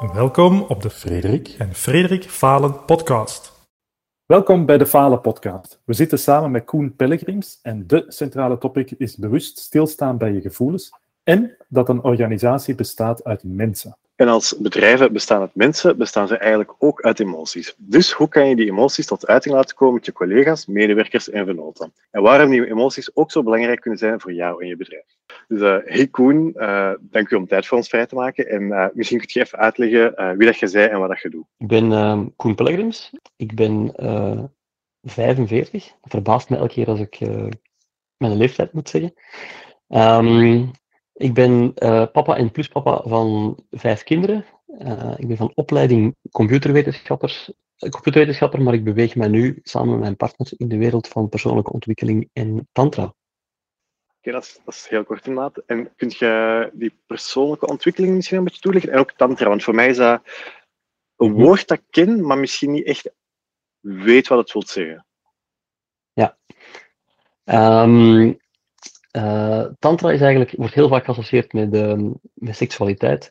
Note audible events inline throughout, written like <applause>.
Welkom op de Frederik en Frederik Falen podcast. Welkom bij de Falen podcast. We zitten samen met Koen Pellegrims en de centrale topic is bewust stilstaan bij je gevoelens en dat een organisatie bestaat uit mensen. En als bedrijven bestaan uit mensen, bestaan ze eigenlijk ook uit emoties. Dus hoe kan je die emoties tot uiting laten komen met je collega's, medewerkers en vernoten? En waarom die emoties ook zo belangrijk kunnen zijn voor jou en je bedrijf. Dus uh, hey Koen, uh, dank u om tijd voor ons vrij te maken. En uh, misschien kun je even uitleggen wie dat je zei en wat dat je doet. Ik ben Koen Pellegrims. Ik ben 45. Dat verbaast me elke keer als ik mijn leeftijd moet zeggen. Um, ik ben uh, papa en pluspapa van vijf kinderen. Uh, ik ben van opleiding computerwetenschappers, uh, computerwetenschapper, maar ik beweeg mij nu samen met mijn partner in de wereld van persoonlijke ontwikkeling en tantra. Oké, okay, dat, is, dat is heel kort inderdaad. En kunt je die persoonlijke ontwikkeling misschien een beetje toelichten? En ook tantra, want voor mij is dat een mhm. woord dat ik ken, maar misschien niet echt weet wat het wil zeggen. Ja. Um, uh, tantra is eigenlijk, wordt heel vaak geassocieerd met, uh, met seksualiteit.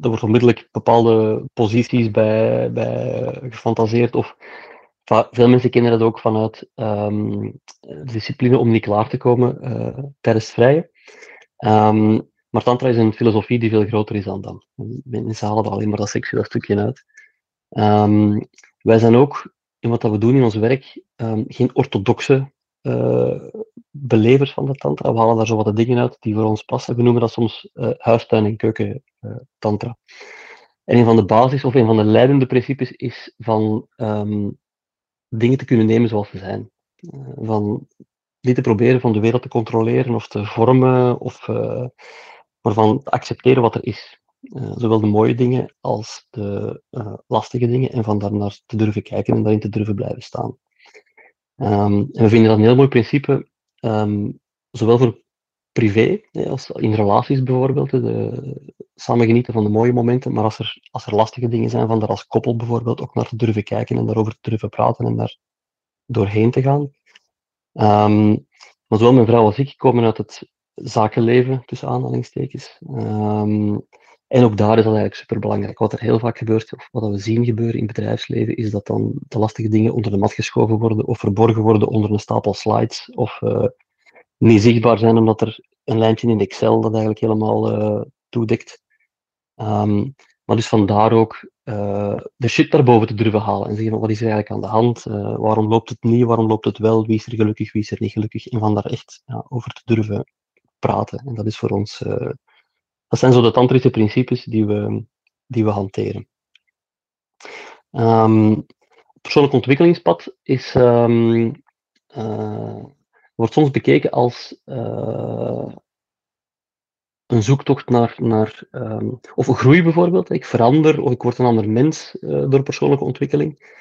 Er wordt onmiddellijk bepaalde posities bij, bij gefantaseerd. Of veel mensen kennen dat ook vanuit um, discipline om niet klaar te komen uh, tijdens vrije. Um, maar tantra is een filosofie die veel groter is dan dat. Mensen halen er alleen maar dat seksuele stukje uit. Wij zijn ook, in wat we doen in ons werk, geen orthodoxe belevers van de tantra. We halen daar zo wat dingen uit die voor ons passen. We noemen dat soms uh, huistuin- en keuken uh, tantra. En een van de basis of een van de leidende principes is van um, dingen te kunnen nemen zoals ze zijn. van niet te proberen van de wereld te controleren of te vormen, of, maar van te accepteren wat er is. zowel de mooie dingen als de lastige dingen en van daar naar te durven kijken en daarin te durven blijven staan. Um, en we vinden dat een heel mooi principe, um, zowel voor privé als in relaties bijvoorbeeld. De, samen genieten van de mooie momenten, maar als er, als er lastige dingen zijn, van daar als koppel bijvoorbeeld ook naar te durven kijken en daarover te durven praten en daar doorheen te gaan. Um, maar zowel mijn vrouw als ik komen uit het zakenleven, tussen aanhalingstekens. En ook daar is dat eigenlijk superbelangrijk. Wat er heel vaak gebeurt, of wat we zien gebeuren in bedrijfsleven, is dat dan de lastige dingen onder de mat geschoven worden of verborgen worden onder een stapel slides of uh, niet zichtbaar zijn omdat er een lijntje in Excel dat eigenlijk helemaal uh, toedekt. Um, maar dus vandaar ook uh, de shit daarboven te durven halen en zeggen wat is er eigenlijk aan de hand, waarom loopt het niet, waarom loopt het wel, wie is er gelukkig, wie is er niet gelukkig en van daar echt over te durven praten. En dat is voor ons dat zijn zo de tantrische principes die we, die we hanteren. Um, persoonlijk ontwikkelingspad is, um, uh, wordt soms bekeken als uh, een zoektocht naar, naar um, of groei bijvoorbeeld. Ik verander of ik word een ander mens uh, door persoonlijke ontwikkeling.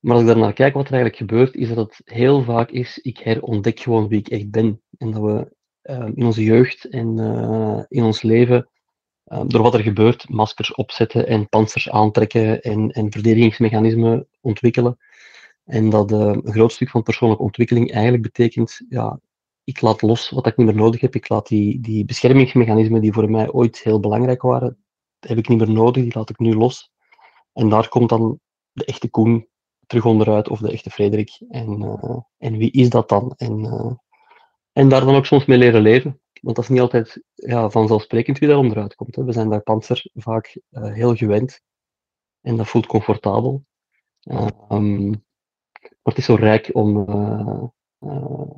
maar als ik daarnaar kijk wat er eigenlijk gebeurt, is dat het heel vaak is, ik herontdek gewoon wie ik echt ben. En dat we Ehm, in onze jeugd en eh, in ons leven, ehm, door wat er gebeurt, maskers opzetten en panzers aantrekken en, en verdedigingsmechanismen ontwikkelen. En dat een groot stuk van persoonlijke ontwikkeling eigenlijk betekent, ja, ik laat los wat ik niet meer nodig heb. Ik laat die, die beschermingsmechanismen die voor mij ooit heel belangrijk waren, heb ik niet meer nodig, die laat ik nu los. En daar komt dan de echte Koen terug onderuit, of de echte Frederik. En, uh, en wie is dat dan? En en daar dan ook soms mee leren leven. Want dat is niet altijd ja, vanzelfsprekend wie daar onderuit komt. Hè. We zijn bij Panzer vaak uh, heel gewend. En dat voelt comfortabel. Um, maar het is zo rijk om, uh, uh,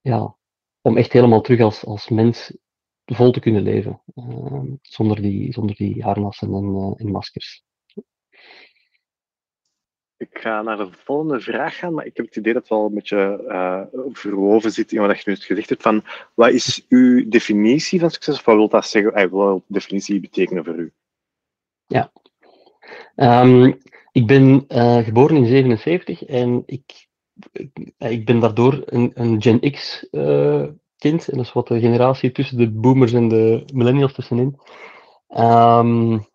ja, om echt helemaal terug als, als mens vol te kunnen leven. Ehm, zonder, die, zonder die harnassen en, en maskers. Ik ga naar de volgende vraag gaan, maar ik heb het idee dat het wel een beetje uh, verwoven zit in wat je nu gezegd hebt. Van, wat is uw definitie van succes? Of wat wil dat zeggen? Uh, wat wil definitie betekenen voor u? Ja. Um, ik ben uh, geboren in 77 en ik, ik, ben daardoor een, een Gen X kind. En dat is wat de generatie tussen de boomers en de millennials tussenin. Um,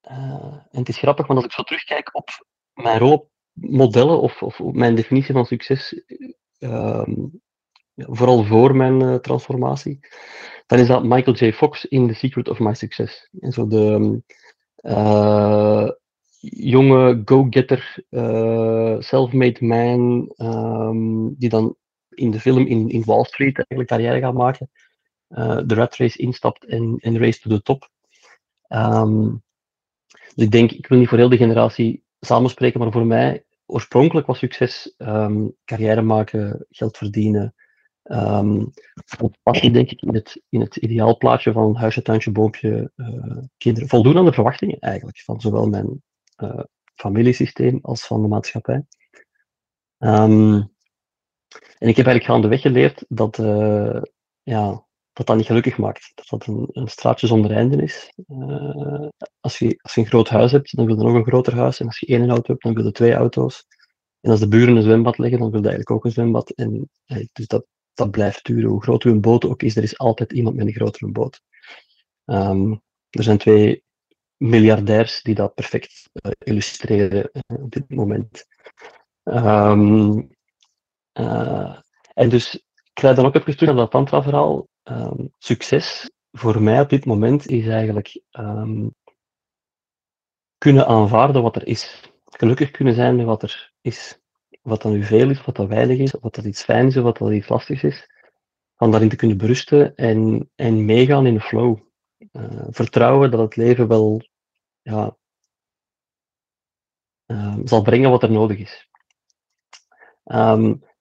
en het is grappig, want als ik zo terugkijk op mijn rolmodellen of, of mijn definitie van succes, uh, vooral voor mijn transformatie, dan is dat Michael J. Fox in The Secret of My Success. En zo de jonge go-getter, self-made man, ehm, die dan in de film in, in Wall Street eigenlijk carrière gaat maken, de rat race instapt en, en race to the top. Ehm, dus ik denk, ik wil niet voor heel de generatie samenspreken, maar voor mij, oorspronkelijk was succes um, carrière maken, geld verdienen. Um, passie, denk ik, in het, in het ideaalplaatje van huisje, tuintje, boompje, uh, kinderen. Voldoen aan de verwachtingen eigenlijk, van zowel mijn uh, familiesysteem als van de maatschappij. Um, en ik heb eigenlijk gaandeweg geleerd dat, uh, ja, dat dat niet gelukkig maakt. Dat dat een, een straatje zonder einde is. Uh, als, je, als je een groot huis hebt, dan wil je nog een groter huis. En als je één auto hebt, dan wil je twee auto's. En als de buren een zwembad leggen, dan wil je eigenlijk ook een zwembad. En, dus dat, dat blijft duren. Hoe groter een boot ook is, er is altijd iemand met een grotere boot. Um, er zijn twee miljardairs die dat perfect uh, illustreren op dit moment. Um, en dus ik ga dan ook even terug naar dat tantra-verhaal. Um, succes voor mij op dit moment is eigenlijk um, kunnen aanvaarden wat er is. Gelukkig kunnen zijn met wat er is. Wat dan nu veel is, wat dat weinig is, wat dat iets fijn is, wat dat iets lastigs is. Van daarin te kunnen berusten en, en meegaan in de flow. Uh, vertrouwen dat het leven wel ja, uh, zal brengen wat er nodig is.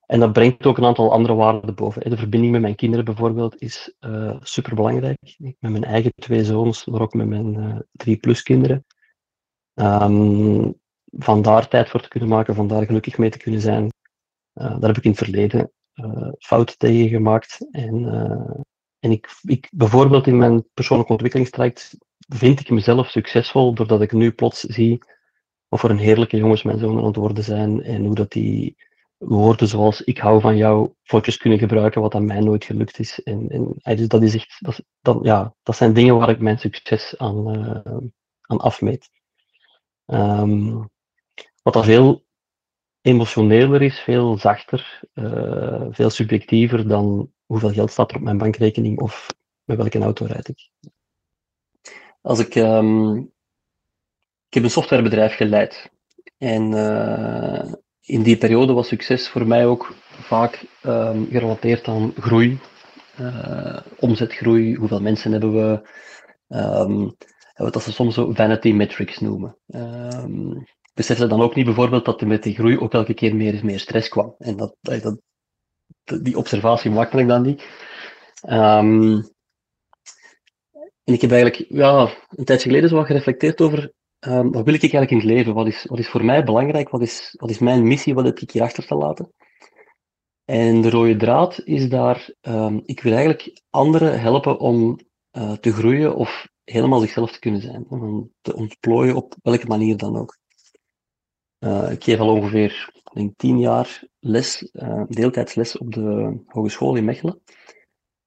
En dat brengt ook een aantal andere waarden boven. De verbinding met mijn kinderen bijvoorbeeld is uh, eh, super belangrijk. Met mijn eigen twee zoons, maar ook met mijn uh, drie plus kinderen. Um, vandaar tijd voor te kunnen maken, vandaar gelukkig mee te kunnen zijn. Uh, daar heb ik in het verleden fouten tegen gemaakt. En, en ik, ik, bijvoorbeeld in mijn persoonlijke ontwikkelingstraject vind ik mezelf succesvol doordat ik nu plots zie wat voor een heerlijke jongens mijn zonen aan het worden zijn en hoe dat die woorden zoals ik hou van jou foto's kunnen gebruiken, wat aan mij nooit gelukt is. En, en dus dat, is echt, dat, ja, dat zijn dingen waar ik mijn succes aan, uh, aan afmeet. Um, wat dan veel emotioneler is, veel zachter, uh, veel subjectiever dan hoeveel geld staat er op mijn bankrekening of met welke auto rijd ik. Als ik, um, ik heb een softwarebedrijf geleid en in die periode was succes voor mij ook vaak um, gerelateerd aan groei, uh, omzetgroei, hoeveel mensen hebben we, um, wat ze soms zo vanity metrics noemen. Um, besef ze dan ook niet bijvoorbeeld dat er met die groei ook elke keer meer, meer stress kwam. En dat, dat, die observatie maakte ik dan niet. En ik heb eigenlijk ja, een tijdje geleden zo wat gereflecteerd over Um, wat wil ik eigenlijk in het leven? Wat is, wat is voor mij belangrijk? Wat is, wat is mijn missie? Wat heb ik hier achter te laten? En de rode draad is daar, um, ik wil eigenlijk anderen helpen om uh, te groeien of helemaal zichzelf te kunnen zijn. Om te ontplooien op welke manier dan ook. Uh, ik geef al ongeveer denk, tien jaar les, uh, deeltijdsles op de hogeschool in Mechelen.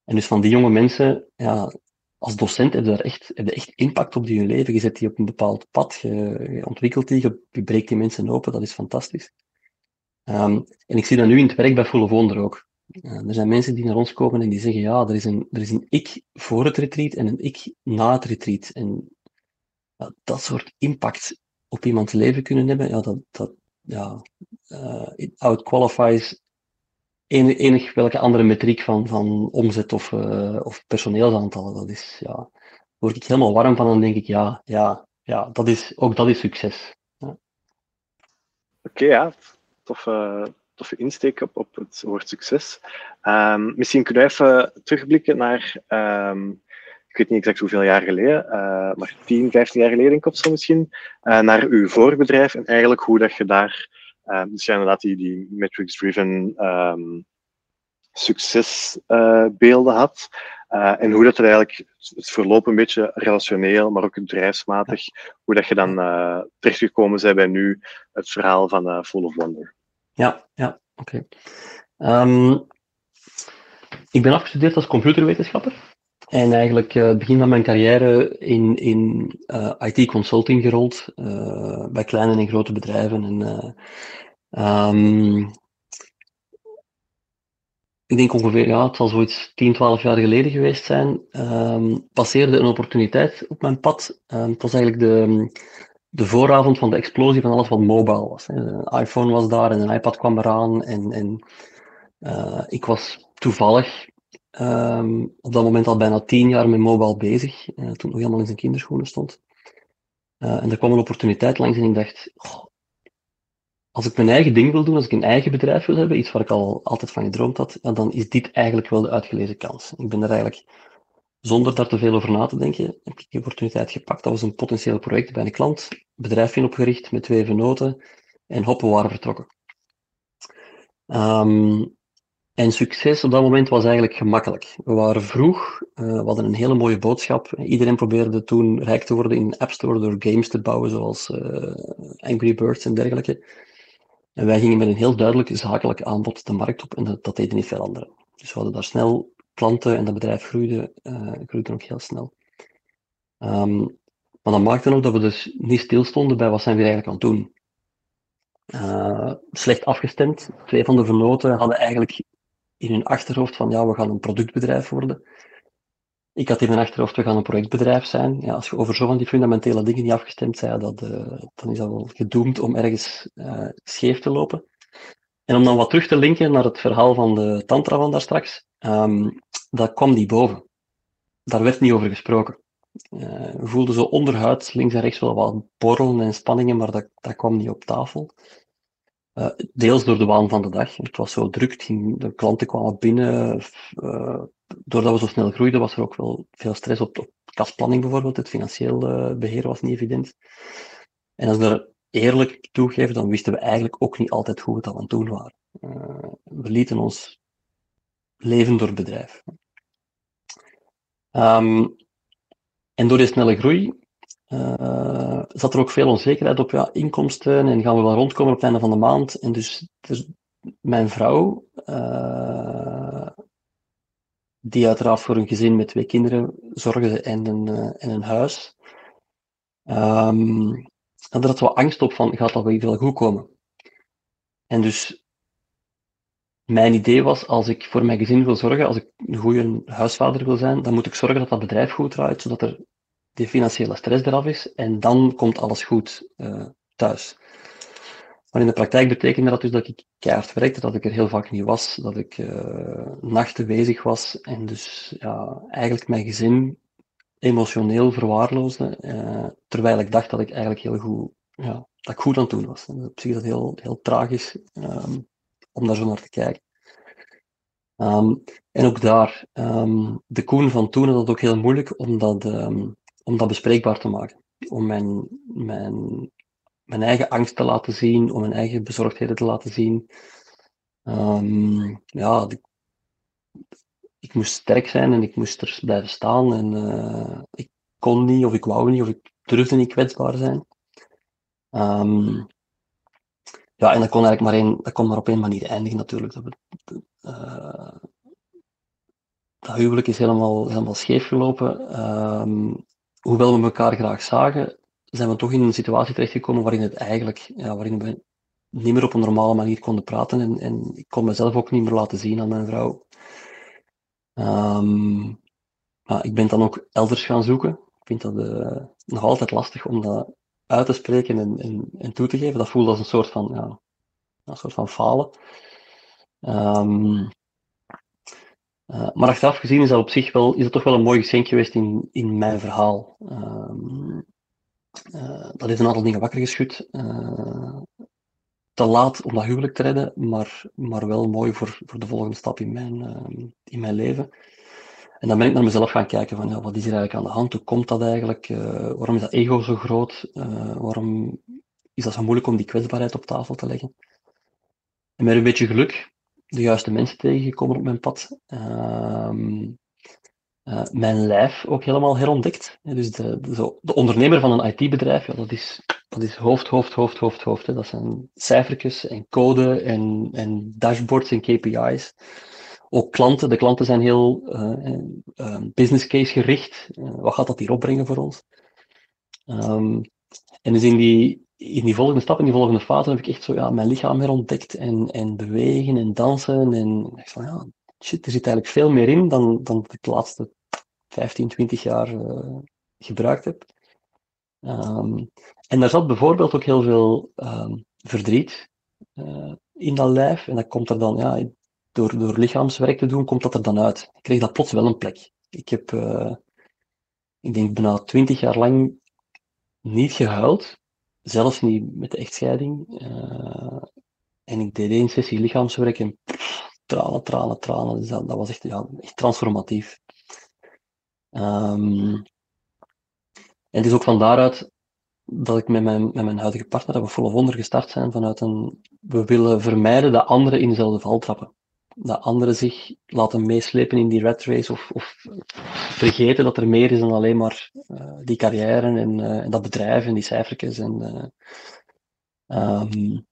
En dus van die jonge mensen, ja, als docent heb je daar echt, heb je echt impact op die hun leven. Je zet die op een bepaald pad, je, ontwikkelt die, je, breekt die mensen open, dat is fantastisch. Um, en ik zie dat nu in het werk bij Full of ook. Uh, er zijn mensen die naar ons komen en die zeggen, ja, er is een, er is een ik voor het retreat en een ik na het retreat. En dat soort impact op iemands leven kunnen hebben, ja, dat, dat ja, uh, it outqualifies enig, enig welke andere metriek van, van omzet of, uh, of personeelsaantallen. Dat is, ja, daar word ik helemaal warm van en denk ik, ja, ja, ja dat is, ook dat is succes. Ja. Oké, okay, ja, toffe, toffe insteek op, op het woord succes. Um, misschien kunnen we even terugblikken naar, um, ik weet niet exact hoeveel jaar geleden, uh, maar 10, 15 jaar geleden in zo misschien, uh, naar uw voorbedrijf en eigenlijk hoe dat je daar Um, dus ja, inderdaad die, die metrics-driven um, succesbeelden uh, had. Uh, en hoe dat er eigenlijk het verloop een beetje relationeel, maar ook bedrijfsmatig, hoe dat je dan uh, terechtgekomen bent bij nu het verhaal van uh, Full of Wonder. Ja, ja, oké. Okay. Um, ik ben afgestudeerd als computerwetenschapper. En eigenlijk het begin van mijn carrière in, in uh, IT-consulting gerold, uh, bij kleine en grote bedrijven. En, um, ik denk ongeveer, ja, het zal zoiets 10, 12 jaar geleden geweest zijn, ehm, passeerde een opportuniteit op mijn pad. Um, het was eigenlijk de, de vooravond van de explosie van alles wat mobile was. Hè. Een iPhone was daar en een iPad kwam eraan. En, en ik was toevallig um, op dat moment al bijna tien jaar met mobile bezig, uh, toen nog helemaal in zijn kinderschoenen stond. Uh, en er kwam een opportuniteit langs en ik dacht, als ik mijn eigen ding wil doen, als ik een eigen bedrijf wil hebben, iets waar ik al altijd van gedroomd had, dan is dit eigenlijk wel de uitgelezen kans. Ik ben er eigenlijk, zonder daar te veel over na te denken, heb ik die opportuniteit gepakt. Dat was een potentieel project bij een klant, bedrijfje opgericht met twee venoten en hoppen waren vertrokken. Um, en succes op dat moment was eigenlijk gemakkelijk. We waren vroeg, uh, we hadden een hele mooie boodschap. Iedereen probeerde toen rijk te worden in App Store door games te bouwen, zoals uh, Angry Birds en dergelijke. En wij gingen met een heel duidelijk zakelijk aanbod de markt op en dat, dat deden niet veel anderen. Dus we hadden daar snel klanten en dat bedrijf groeide, uh, groeide ook heel snel. Um, maar dat maakte ook dat we dus niet stilstonden bij wat zijn we eigenlijk aan het doen. Slecht afgestemd. Twee van de vernoten hadden eigenlijk in hun achterhoofd van ja, we gaan een productbedrijf worden. Ik had in mijn achterhoofd, we gaan een projectbedrijf zijn. Ja, als je over zo van die fundamentele dingen niet afgestemd bent, dat, uh, dan is dat wel gedoemd om ergens uh, scheef te lopen. En om dan wat terug te linken naar het verhaal van de tantra van daar straks, um, dat kwam die boven. Daar werd niet over gesproken. Uh, we voelden zo onderhuid links en rechts wel wat borrelen en spanningen, maar dat, dat kwam niet op tafel. Uh, deels door de waan van de dag. Het was zo druk, ging, de klanten kwamen binnen. Uh, doordat we zo snel groeiden, was er ook wel veel stress op, kasplanning bijvoorbeeld. Het financieel uh, beheer was niet evident. En als we er eerlijk toegeven, dan wisten we eigenlijk ook niet altijd hoe we dat aan het doen waren. we lieten ons leven door het bedrijf. Um, en door die snelle groei uh, zat er ook veel onzekerheid op ja, inkomsten en gaan we wel rondkomen op het einde van de maand. En dus, dus mijn vrouw, uh, die uiteraard voor een gezin met twee kinderen zorgde en een, uh, en een huis, um, had er wat angst op van, gaat dat wel goed komen? En dus mijn idee was, als ik voor mijn gezin wil zorgen, als ik een goede huisvader wil zijn, dan moet ik zorgen dat dat bedrijf goed draait, zodat er die financiële stress eraf is en dan komt alles goed uh, thuis. Maar in de praktijk betekende dat dus dat ik keihard werkte, dat ik er heel vaak niet was, dat ik uh, nachten bezig was en dus ja, eigenlijk mijn gezin emotioneel verwaarloosde, uh, terwijl ik dacht dat ik eigenlijk heel goed, ja, dat ik goed aan het doen was. En op zich is dat heel, heel tragisch um, om daar zo naar te kijken. Um, en ook daar, um, de Koen van toen had dat ook heel moeilijk, omdat om dat bespreekbaar te maken. Om mijn, mijn, mijn eigen angst te laten zien, om mijn eigen bezorgdheden te laten zien. Um, ja, ik, moest sterk zijn en ik moest er blijven staan. En uh, ik kon niet, of ik wou niet, of ik durfde niet kwetsbaar zijn. Um, ja, en dat kon eigenlijk maar, één, dat kon maar op één manier eindigen natuurlijk. Dat, uh, dat huwelijk is helemaal, helemaal scheef gelopen. Um, hoewel we elkaar graag zagen, zijn we toch in een situatie terechtgekomen waarin het eigenlijk, ja, waarin we niet meer op een normale manier konden praten en, en ik kon mezelf ook niet meer laten zien aan mijn vrouw. Maar ik ben dan ook elders gaan zoeken. Ik vind dat uh, nog altijd lastig om dat uit te spreken en, en, toe te geven. Dat voelt als een soort van, ja, een soort van falen. Um, uh, maar achteraf gezien is dat op zich wel, is dat toch wel een mooi geschenk geweest in, in mijn verhaal. Um, uh, dat heeft een aantal dingen wakker geschud. Uh, te laat om dat huwelijk te redden, maar, maar wel mooi voor, voor de volgende stap in mijn, ehm, in mijn leven. En dan ben ik naar mezelf gaan kijken van, ja, wat is er eigenlijk aan de hand? Hoe komt dat eigenlijk? waarom is dat ego zo groot? waarom is dat zo moeilijk om die kwetsbaarheid op tafel te leggen? En met een beetje geluk de juiste mensen tegengekomen op mijn pad. Uh, uh, mijn lijf ook helemaal herontdekt. Dus de, de, de ondernemer van een IT-bedrijf, ja, dat, is, dat is hoofd, hoofd, hoofd, hoofd, hoofd. Hè. Dat zijn cijfertjes en code en, en dashboards en KPI's. Ook klanten. De klanten zijn heel uh, business case gericht. wat gaat dat hier opbrengen voor ons? Um, en dus in die, in die volgende stap, in die volgende fase, heb ik echt zo ja, mijn lichaam herontdekt en, en bewegen en dansen. En ik van ja, shit, er zit eigenlijk veel meer in dan, dan ik de laatste 15, 20 jaar uh, gebruikt heb. Um, en daar zat bijvoorbeeld ook heel veel um, verdriet uh, in dat lijf. En dat komt er dan, ja, door, door lichaamswerk te doen, komt dat er dan uit. Ik kreeg dat plots wel een plek. Ik heb, uh, ik denk, bijna 20 jaar lang niet gehuild. Zelfs niet met de echtscheiding. Uh, en ik deed één sessie lichaamswerk en tranen, tranen, tranen. Dus dat, was echt, ja, echt transformatief. Um, en het is ook van daaruit dat ik met mijn, met mijn huidige partner, dat we volle wonder gestart zijn vanuit een... We willen vermijden dat anderen in dezelfde val trappen. Dat anderen zich laten meeslepen in die rat race of, of vergeten dat er meer is dan alleen maar uh, die carrière en, uh, en, dat bedrijf en die cijfertjes. En, uh, um,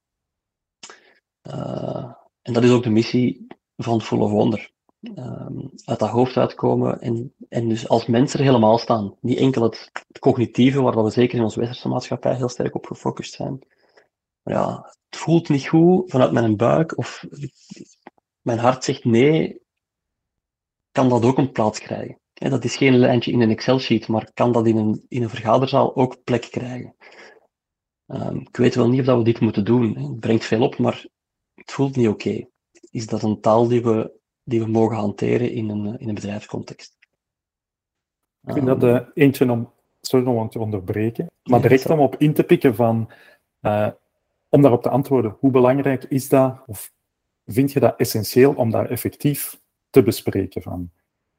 en dat is ook de missie van Full of Wonder um, uit dat hoofd uitkomen en, en dus als mensen er helemaal staan. Niet enkel het, het cognitieve, waar we zeker in onze westerse maatschappij heel sterk op gefocust zijn. Maar ja, het voelt niet goed vanuit mijn buik of mijn hart zegt nee, kan dat ook een plaats krijgen. Dat is geen lijntje in een Excel-sheet, maar kan dat in een, in een vergaderzaal ook plek krijgen. Um, ik weet wel niet of dat we dit moeten doen. Het brengt veel op, maar het voelt niet oké. Okay. Is dat een taal die we die we mogen hanteren in een, in een bedrijfscontext. Ik vind dat uh, eentje om, sorry om te onderbreken, maar direct om op in te pikken van, uh, om daarop te antwoorden, hoe belangrijk is dat, of vind je dat essentieel om daar effectief te bespreken van?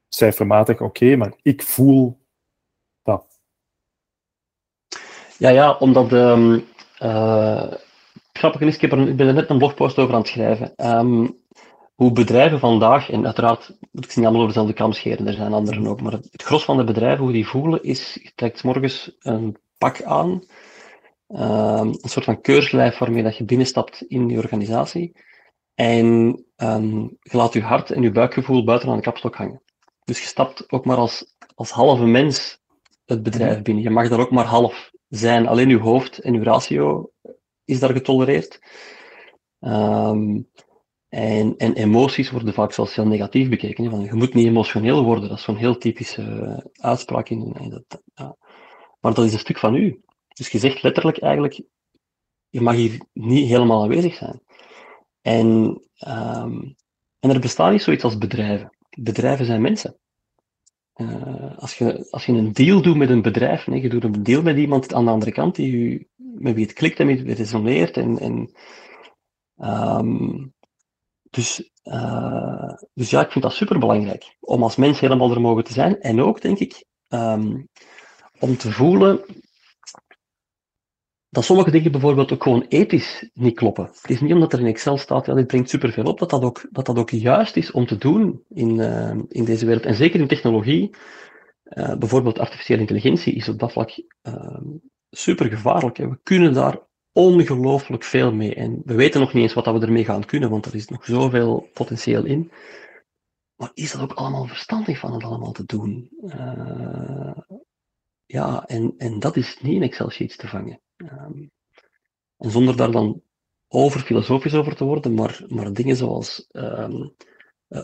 Cijfermatig, oké, maar ik voel dat. Ja, ja, omdat um, uh, grappig is, ik, heb er, ben er net een blogpost over aan het schrijven. Um, hoe bedrijven vandaag, en uiteraard moet ik ze niet allemaal over dezelfde kam scheren, er zijn anderen ook, maar het gros van de bedrijven, hoe die voelen, is, je trekt morgens een pak aan, um, een soort van keurslijf waarmee dat je binnenstapt in die organisatie, en um, je laat je hart en je buikgevoel buiten aan de kapstok hangen. Dus je stapt ook maar als, als halve mens het bedrijf mhm. binnen. Je mag daar ook maar half zijn. Alleen je hoofd en je ratio is daar getolereerd. Um, en, en emoties worden vaak zelfs heel negatief bekeken. Van, je moet niet emotioneel worden, dat is zo'n heel typische uitspraak. In, in dat, ja. Maar dat is een stuk van u. Dus je zegt letterlijk eigenlijk, je mag hier niet helemaal aanwezig zijn. En, um, en er bestaat niet zoiets als bedrijven. Bedrijven zijn mensen. Uh, als, je, als je een deal doet met een bedrijf, nee, je doet een deal met iemand aan de andere kant die u, met wie het klikt en met wie het resoneert. En, en um, dus, uh, dus ja, ik vind dat super belangrijk om als mens helemaal er mogen te zijn. En ook, denk ik, um, om te voelen dat sommige dingen bijvoorbeeld ook gewoon ethisch niet kloppen. Het is niet omdat er in Excel staat, ja, dit brengt superveel op, dat dat ook, dat dat ook juist is om te doen in, uh, in deze wereld. En zeker in technologie, uh, bijvoorbeeld artificiële intelligentie, is op dat vlak uh, super gevaarlijk. We kunnen daar ongelooflijk veel mee. En we weten nog niet eens wat we ermee gaan kunnen, want er is nog zoveel potentieel in. Maar is dat ook allemaal verstandig van het allemaal te doen? Ja, en, en dat is niet in Excel-sheets te vangen. Um, zonder daar dan over filosofisch over te worden, maar, maar dingen zoals um,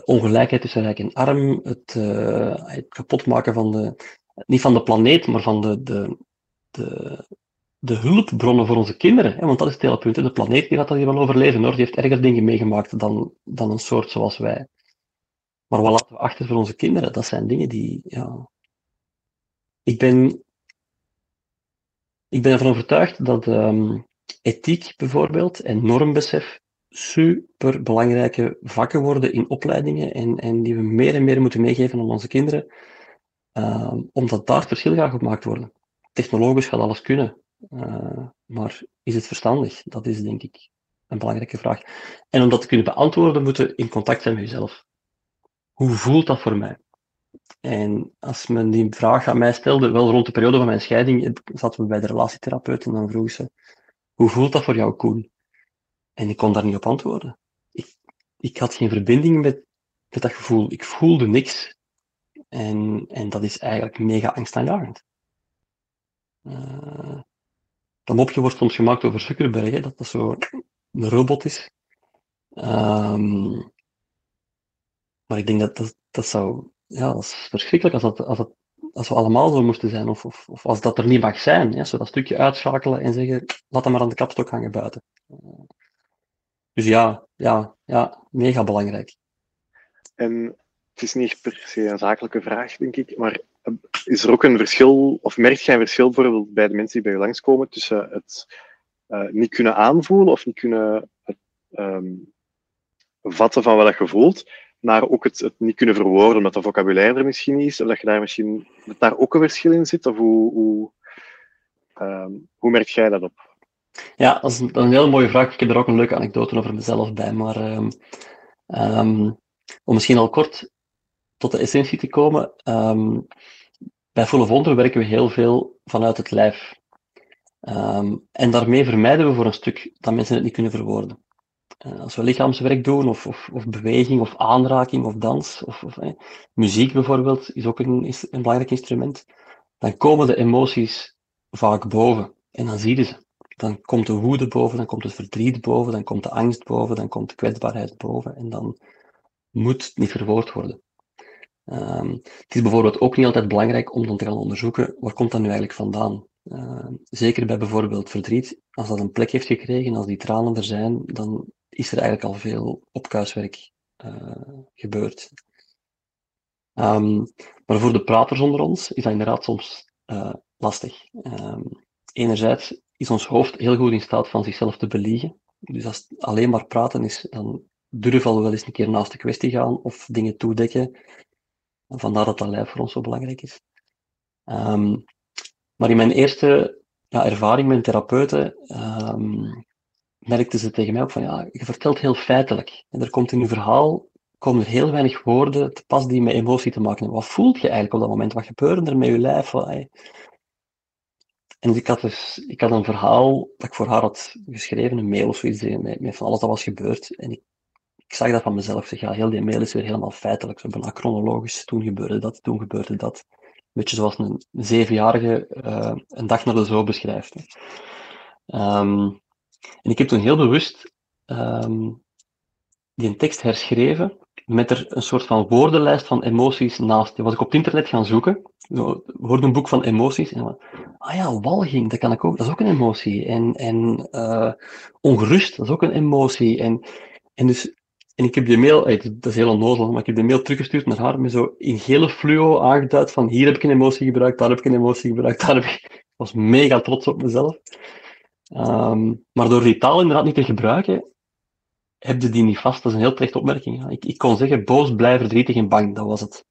ongelijkheid tussen rijk en arm, het, uh, het kapotmaken van de, niet van de planeet, maar van de, de, de, de hulpbronnen voor onze kinderen. Hè, want dat is het hele punt. De planeet die gaat dat hier wel overleven hoor. Die heeft erger dingen meegemaakt dan, dan een soort zoals wij. Maar wat laten we achter voor onze kinderen? Dat zijn dingen die. Ja... Ik ben. Ik ben ervan overtuigd dat um, ethiek bijvoorbeeld en normbesef super belangrijke vakken worden in opleidingen en, en die we meer en meer moeten meegeven aan onze kinderen, um, omdat daar verschil gaat gemaakt worden. Technologisch gaat alles kunnen. Uh, maar is het verstandig? Dat is denk ik een belangrijke vraag. En om dat te kunnen beantwoorden, moeten in contact zijn met jezelf. Hoe voelt dat voor mij? En als men die vraag aan mij stelde, wel rond de periode van mijn scheiding, zaten we bij de relatietherapeut en dan vroeg ze, hoe voelt dat voor jou, Koen? En ik kon daar niet op antwoorden. Ik, ik had geen verbinding met, met dat gevoel. Ik voelde niks. En, en dat is eigenlijk mega angstaanjagend. Uh, dat mopje wordt soms gemaakt over Zuckerberg, dat dat zo een robot is. Um, maar ik denk dat dat, dat zou, ja, dat is verschrikkelijk als, dat, als, dat, als we allemaal zo moesten zijn, of, of, of als dat er niet mag zijn. Ja, zo dat stukje uitschakelen en zeggen, laat dat maar aan de kapstok hangen buiten. Dus ja, ja, ja, mega belangrijk. En het is niet per se een zakelijke vraag, denk ik, maar is er ook een verschil, of merk je een verschil bijvoorbeeld bij de mensen die bij je langskomen, tussen het uh, niet kunnen aanvoelen of niet kunnen um, vatten van wat je voelt, naar ook het, het, niet kunnen verwoorden, omdat dat vocabulaire er misschien niet is, of dat je daar misschien daar ook een verschil in zit, of hoe, hoe, um, hoe merk jij dat op? Ja, dat is, een, hele mooie vraag. Ik heb er ook een leuke anekdote over mezelf bij, maar um, um, om misschien al kort tot de essentie te komen. bij Full of Wonder werken we heel veel vanuit het lijf. en daarmee vermijden we voor een stuk dat mensen het niet kunnen verwoorden. Uh, als we lichaamswerk doen, of, of, of, beweging, of aanraking, of dans, of, of eh, muziek bijvoorbeeld, is ook een, is een belangrijk instrument, dan komen de emoties vaak boven. En dan zie je ze. Dan komt de woede boven, dan komt het verdriet boven, dan komt de angst boven, dan komt de kwetsbaarheid boven. En dan moet het niet verwoord worden. Um, het is bijvoorbeeld ook niet altijd belangrijk om dan te gaan onderzoeken, waar komt dat nu eigenlijk vandaan? Uh, zeker bij bijvoorbeeld verdriet, als dat een plek heeft gekregen, als die tranen er zijn, dan is er eigenlijk al veel opkuiswerk uh, gebeurd. Um, maar voor de praters onder ons is dat inderdaad soms uh, lastig. Um, enerzijds is ons hoofd heel goed in staat van zichzelf te beliegen. Dus als het alleen maar praten is, dan durven we wel eens een keer naast de kwestie gaan of dingen toedekken. Vandaar dat dat lijf voor ons zo belangrijk is. Um, maar in mijn eerste ja, ervaring met therapeuten um, merkte ze tegen mij ook van ja, je vertelt heel feitelijk. En er komt in je verhaal komen heel weinig woorden te pas die met emotie te maken hebben. Wat voelt je eigenlijk op dat moment? Wat gebeurde er met je lijf? En ik had, dus, ik had een verhaal dat ik voor haar had geschreven, een mail of zoiets, met, met van alles dat was gebeurd. En ik, ik zag dat van mezelf. zeg, ja, heel die mail is weer helemaal feitelijk, zo bijna chronologisch. Toen gebeurde dat, toen gebeurde dat. Een beetje zoals een, zevenjarige uh, een dag naar de zo beschrijft. Um, en ik heb toen heel bewust um, die tekst herschreven met er een soort van woordenlijst van emoties naast. Die was ik op het internet gaan zoeken. Een boek van emoties. En ah ja, walging, dat kan ik ook. Dat is ook een emotie. En, en uh, ongerust, dat is ook een emotie. En, en dus en ik heb die mail, dat is heel onnozel, maar ik heb de mail teruggestuurd naar haar met zo in gele fluo aangeduid van hier heb ik een emotie gebruikt, daar heb ik een emotie gebruikt, daar heb ik... Ik was mega trots op mezelf. Um, maar door die taal inderdaad niet te gebruiken, heb je die niet vast. Dat is een heel terecht opmerking. Ik, ik kon zeggen boos, blij, verdrietig en bang. Dat was het.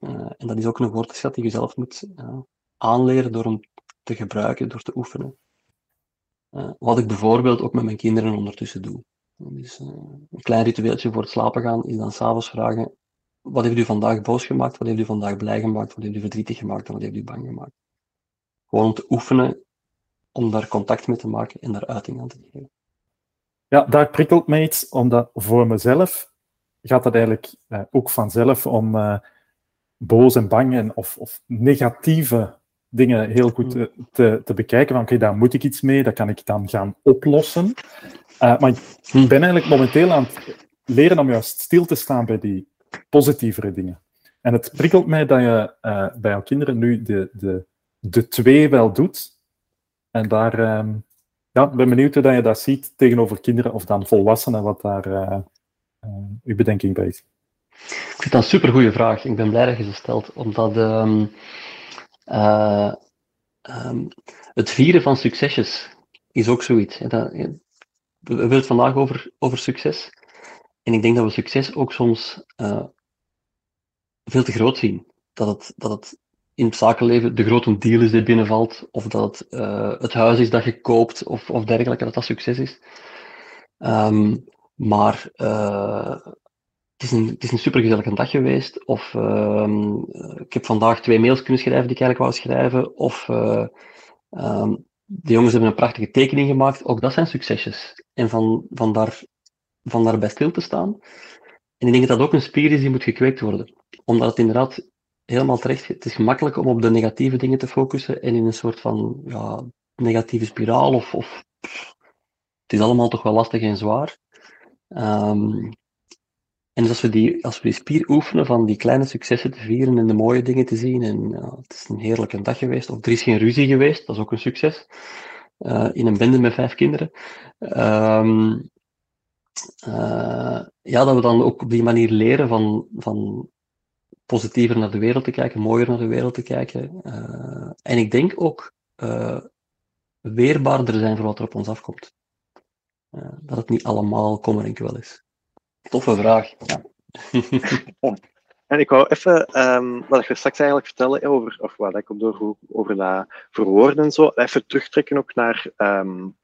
Uh, en dat is ook een woordenschat die je zelf moet uh, aanleren door hem te gebruiken, door te oefenen. Uh, wat ik bijvoorbeeld ook met mijn kinderen ondertussen doe. Dus, een klein ritueeltje voor het slapen gaan is dan s'avonds vragen: wat heeft u vandaag boos gemaakt? Wat heeft u vandaag blij gemaakt? Wat heeft u verdrietig gemaakt? En wat heeft u bang gemaakt? Gewoon om te oefenen om daar contact mee te maken en daar uiting aan te geven. Ja, daar prikkelt me iets, omdat voor mezelf gaat het eigenlijk eh, ook vanzelf om uh, boos en bang en, of, of, negatieve dingen heel goed te, te, te bekijken. Van oké, daar moet ik iets mee, dat kan ik dan gaan oplossen. Uh, maar ik ben eigenlijk momenteel aan het leren om juist stil te staan bij die positievere dingen. En het prikkelt mij dat je uh, bij jouw kinderen nu de, de, de twee wel doet, en daar uh, ja, ben benieuwd hoe je dat ziet tegenover kinderen of dan volwassenen, wat daar uh, uw bedenking bij is. Ik vind dat een supergoeie vraag. Ik ben blij dat je ze stelt, omdat um, um, het vieren van succesjes is ook zoiets. Dat, we hebben het vandaag over, over succes. En ik denk dat we succes ook soms veel te groot zien. Dat het, dat het in het zakenleven de grote deal is die binnenvalt, of dat het uh, het huis is dat je koopt, of, of dergelijke, dat dat succes is. Um, maar uh, het, is een, het is een supergezellige dag geweest, of uh, ik heb vandaag twee mails kunnen schrijven die ik eigenlijk wou schrijven, of um, de jongens hebben een prachtige tekening gemaakt, ook dat zijn succesjes. En van, van, daar, van daarbij stil te staan. En ik denk dat dat ook een spier is die moet gekweekt worden. Omdat het inderdaad helemaal terecht. Het is gemakkelijk om op de negatieve dingen te focussen en in een soort van ja, negatieve spiraal of, of het is allemaal toch wel lastig en zwaar. Um, en dus als we, die, als we die spier oefenen van die kleine successen te vieren en de mooie dingen te zien, en het is een heerlijke dag geweest, of er is geen ruzie geweest, dat is ook een succes, uh, in een bende met vijf kinderen. Um, uh, ja, dat we dan ook op die manier leren van, van positiever naar de wereld te kijken, mooier naar de wereld te kijken. Uh, en ik denk ook weerbaarder zijn voor wat er op ons afkomt. dat het niet allemaal kommer en kwel is. Toffe vraag. Ja. <laughs> En ik wou even, um, wat ik straks eigenlijk vertellen over, of wat ik op door over dat verwoorden en zo, even terugtrekken ook naar um,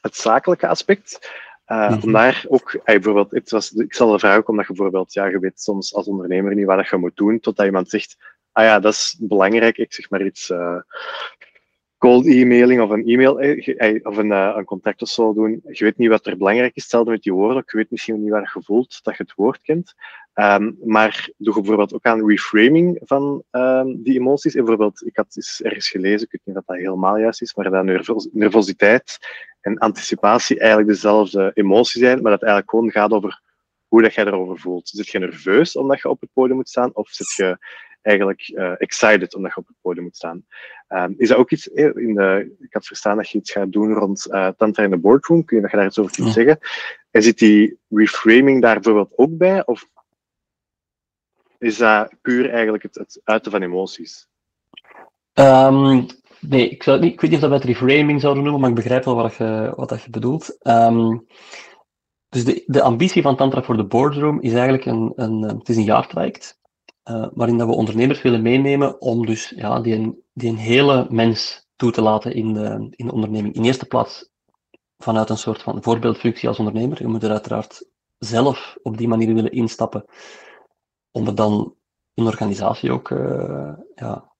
het zakelijke aspect. Uh, mm -hmm. Ook, hey, bijvoorbeeld, het was, ik zal de vraag ook omdat je bijvoorbeeld, ja, je weet soms als ondernemer niet wat je moet doen, totdat iemand zegt, ah ja, dat is belangrijk, ik zeg maar iets, uh, cold emailing of een e-mail of een, uh, een contact of zo doen. Je weet niet wat er belangrijk is, stel met die woorden. Je weet misschien niet waar je voelt dat je het woord kent. Um, maar doe bijvoorbeeld ook aan reframing van um, die emoties. En bijvoorbeeld, ik had eens ergens gelezen, ik weet niet of dat helemaal juist is, maar dat nervos nervositeit en anticipatie eigenlijk dezelfde emotie zijn, maar dat het eigenlijk gewoon gaat over hoe dat jij erover voelt. Zit je nerveus omdat je op het podium moet staan, of zit je eigenlijk uh, excited omdat je op het podium moet staan. Um, is dat ook iets, in de, ik had verstaan dat je iets gaat doen rond uh, Tantra in de boardroom, kun je dat je daar iets over kunt ja. zeggen? En zit die reframing daar bijvoorbeeld ook bij, of is dat puur eigenlijk het, het uiten van emoties? Um, nee, ik, zou niet, ik weet niet of dat wij het reframing zouden noemen, maar ik begrijp wel wat je, wat dat je bedoelt. Um, dus de, de ambitie van Tantra voor de boardroom is eigenlijk een, een, het is een jaartraject uh, waarin dat we ondernemers willen meenemen om dus ja, die, een, die een hele mens toe te laten in de, in de onderneming. In eerste plaats vanuit een soort van voorbeeldfunctie als ondernemer. Je moet er uiteraard zelf op die manier willen instappen om het dan de organisatie ook uh, ja,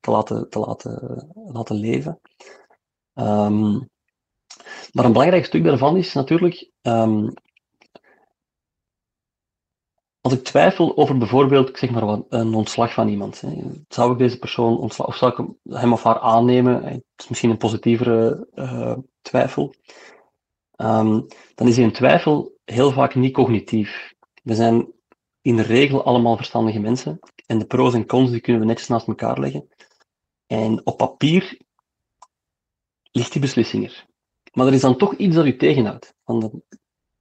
te, laten, te laten, laten leven. Um, maar een belangrijk stuk daarvan is natuurlijk um, als ik twijfel over bijvoorbeeld, zeg maar een ontslag van iemand, hè, zou ik deze persoon ontslag, of zou ik hem of haar aannemen? Het is misschien een positievere uh, twijfel. Um, dan is die twijfel heel vaak niet cognitief. We zijn in de regel allemaal verstandige mensen en de pro's en cons die kunnen we netjes naast elkaar leggen. En op papier ligt die beslissing er. Maar er is dan toch iets dat u tegenhoudt.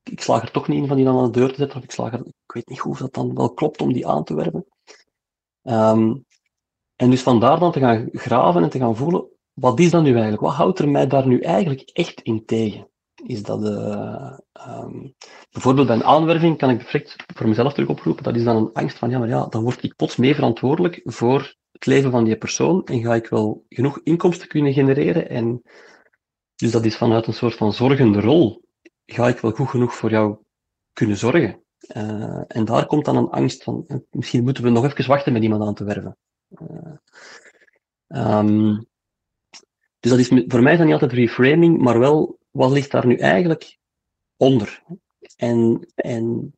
Ik slaag er toch niet in van die dan aan de deur te zetten, of ik slaag ik weet niet hoe dat dan wel klopt om die aan te werven. Um, en dus vandaar dan te gaan graven en te gaan voelen, wat is dat nu eigenlijk? Wat houdt er mij daar nu eigenlijk echt in tegen? Is dat, uh, um, bijvoorbeeld bij een aanwerving kan ik direct voor mezelf terug oproepen, dat is dan een angst van, ja, maar ja, dan word ik plots mee verantwoordelijk voor het leven van die persoon en ga ik wel genoeg inkomsten kunnen genereren en dus dat is vanuit een soort van zorgende rol ga ik wel goed genoeg voor jou kunnen zorgen? Uh, en daar komt dan een angst van, eh, misschien moeten we nog even wachten met iemand aan te werven. Um, dus dat is, voor mij is dat niet altijd reframing, maar wel, wat ligt daar nu eigenlijk onder? En, en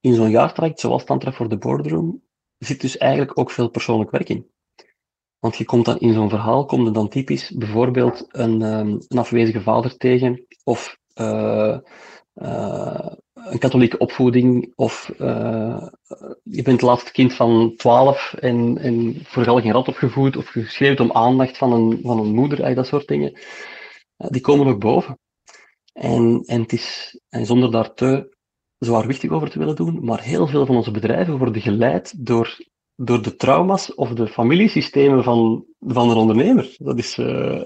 in zo'n jaartraject, zoals Tantra voor de Boardroom, zit dus eigenlijk ook veel persoonlijk werk in. Want je komt dan in zo'n verhaal, komt er dan typisch bijvoorbeeld een, um, een afwezige vader tegen, of uh, uh, een katholieke opvoeding of uh, je bent het laatste kind van 12 en, en voor geen rat opgevoed of geschreven om aandacht van een, van een moeder, dat soort dingen. die komen ook boven. En, en, het is, en zonder daar te zwaarwichtig over te willen doen, maar heel veel van onze bedrijven worden geleid door, door de trauma's of de familiesystemen van, van een ondernemer. Dat is. Uh,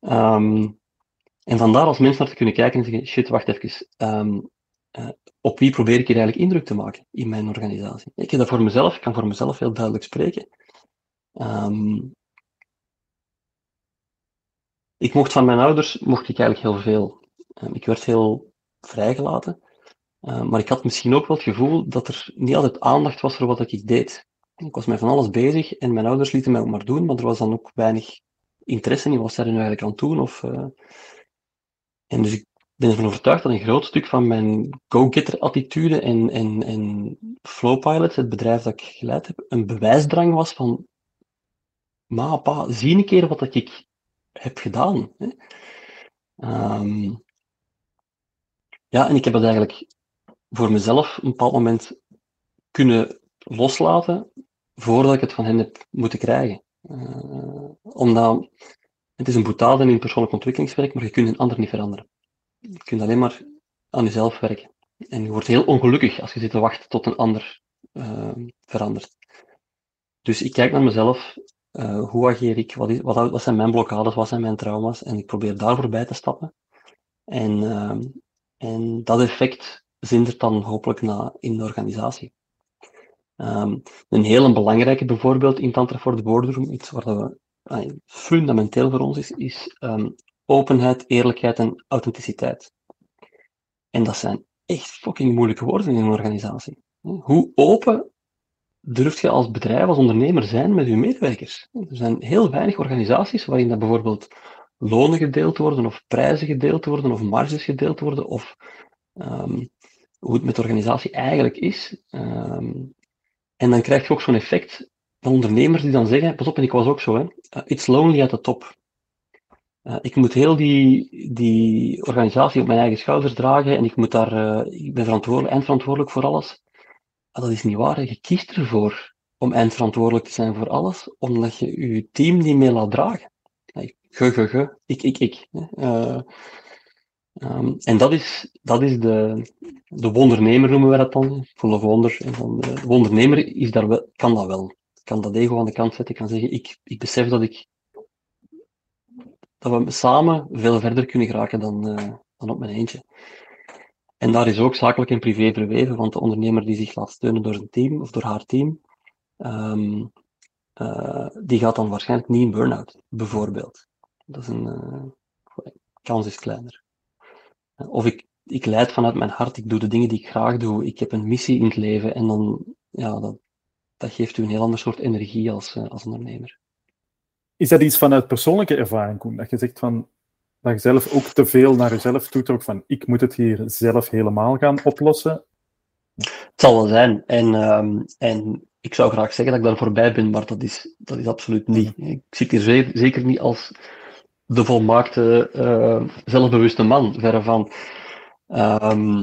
um, <laughs> En vandaar als mensen naar te kunnen kijken en zeggen, shit, wacht even, um, uh, op wie probeer ik hier eigenlijk indruk te maken in mijn organisatie? Ik heb dat voor mezelf, ik kan voor mezelf heel duidelijk spreken. Um, ik mocht van mijn ouders, mocht ik eigenlijk heel veel. Um, ik werd heel vrijgelaten. Uh, maar ik had misschien ook wel het gevoel dat er niet altijd aandacht was voor wat ik deed. Ik was met van alles bezig en mijn ouders lieten mij ook maar doen, maar er was dan ook weinig interesse in wat zij er nu eigenlijk aan doen. Of, uh, en dus ik ben ervan overtuigd dat een groot stuk van mijn go-getter-attitude en, en, en Flowpilot, het bedrijf dat ik geleid heb, een bewijsdrang was van, ma, pa, zie een keer wat ik heb gedaan. Hè. Um, ja, en ik heb het eigenlijk voor mezelf een bepaald moment kunnen loslaten voordat ik het van hen heb moeten krijgen. Uh, omdat het is een boetade in persoonlijk ontwikkelingswerk, maar je kunt een ander niet veranderen. Je kunt alleen maar aan jezelf werken. En je wordt heel ongelukkig als je zit te wachten tot een ander uh, verandert. Dus ik kijk naar mezelf, uh, hoe ageer ik, wat, is, wat, wat, zijn mijn blokkades, wat zijn mijn trauma's, en ik probeer daar voorbij te stappen. En, uh, en dat effect zindert dan hopelijk na in de organisatie. Um, een hele belangrijke bijvoorbeeld in Tantra voor de Boardroom, iets waar we, fundamenteel voor ons is, is um, openheid, eerlijkheid en authenticiteit. En dat zijn echt fucking moeilijke woorden in een organisatie. Hoe open durft je als bedrijf, als ondernemer zijn met je medewerkers? Er zijn heel weinig organisaties waarin dat bijvoorbeeld lonen gedeeld worden, of prijzen gedeeld worden, of marges gedeeld worden, of um, hoe het met de organisatie eigenlijk is. Um, en dan krijg je ook zo'n effect van ondernemers die dan zeggen, pas op, en ik was ook zo, hè, uh, it's lonely at the top. Uh, ik moet heel die, die organisatie op mijn eigen schouders dragen en ik, moet daar, uh, ik ben verantwoordelijk, eindverantwoordelijk voor alles. Maar dat is niet waar. Je kiest ervoor om eindverantwoordelijk te zijn voor alles, omdat je je team niet meer laat dragen. Ge, ge, ge, ik, ik, ik. Uh, um, en dat is, dat is de, de wondernemer, noemen we dat dan. Full of wonder. En dan de wondernemer is daar kan dat wel. Kan dat ego aan de kant zetten, kan zeggen, ik, ik besef dat ik dat we samen veel verder kunnen geraken dan, uh, dan op mijn eentje. En daar is ook zakelijk en privé verweven, want de ondernemer die zich laat steunen door een team of door haar team, um, uh, die gaat dan waarschijnlijk niet in burn-out, bijvoorbeeld. Dat is een uh, kans is kleiner. Of ik, ik leid vanuit mijn hart, ik doe de dingen die ik graag doe, ik heb een missie in het leven en dan, ja, dat, dat geeft u een heel ander soort energie als, als ondernemer. Is dat iets vanuit persoonlijke ervaring, Koen? Dat je zegt van, dat je zelf ook te veel naar jezelf toetrok van, ik moet het hier zelf helemaal gaan oplossen? Het zal wel zijn. En, um, en ik zou graag zeggen dat ik daar voorbij ben, maar dat is, dat is absoluut niet. Ik zit hier zeker niet als de volmaakte, uh, zelfbewuste man, verre van. Um,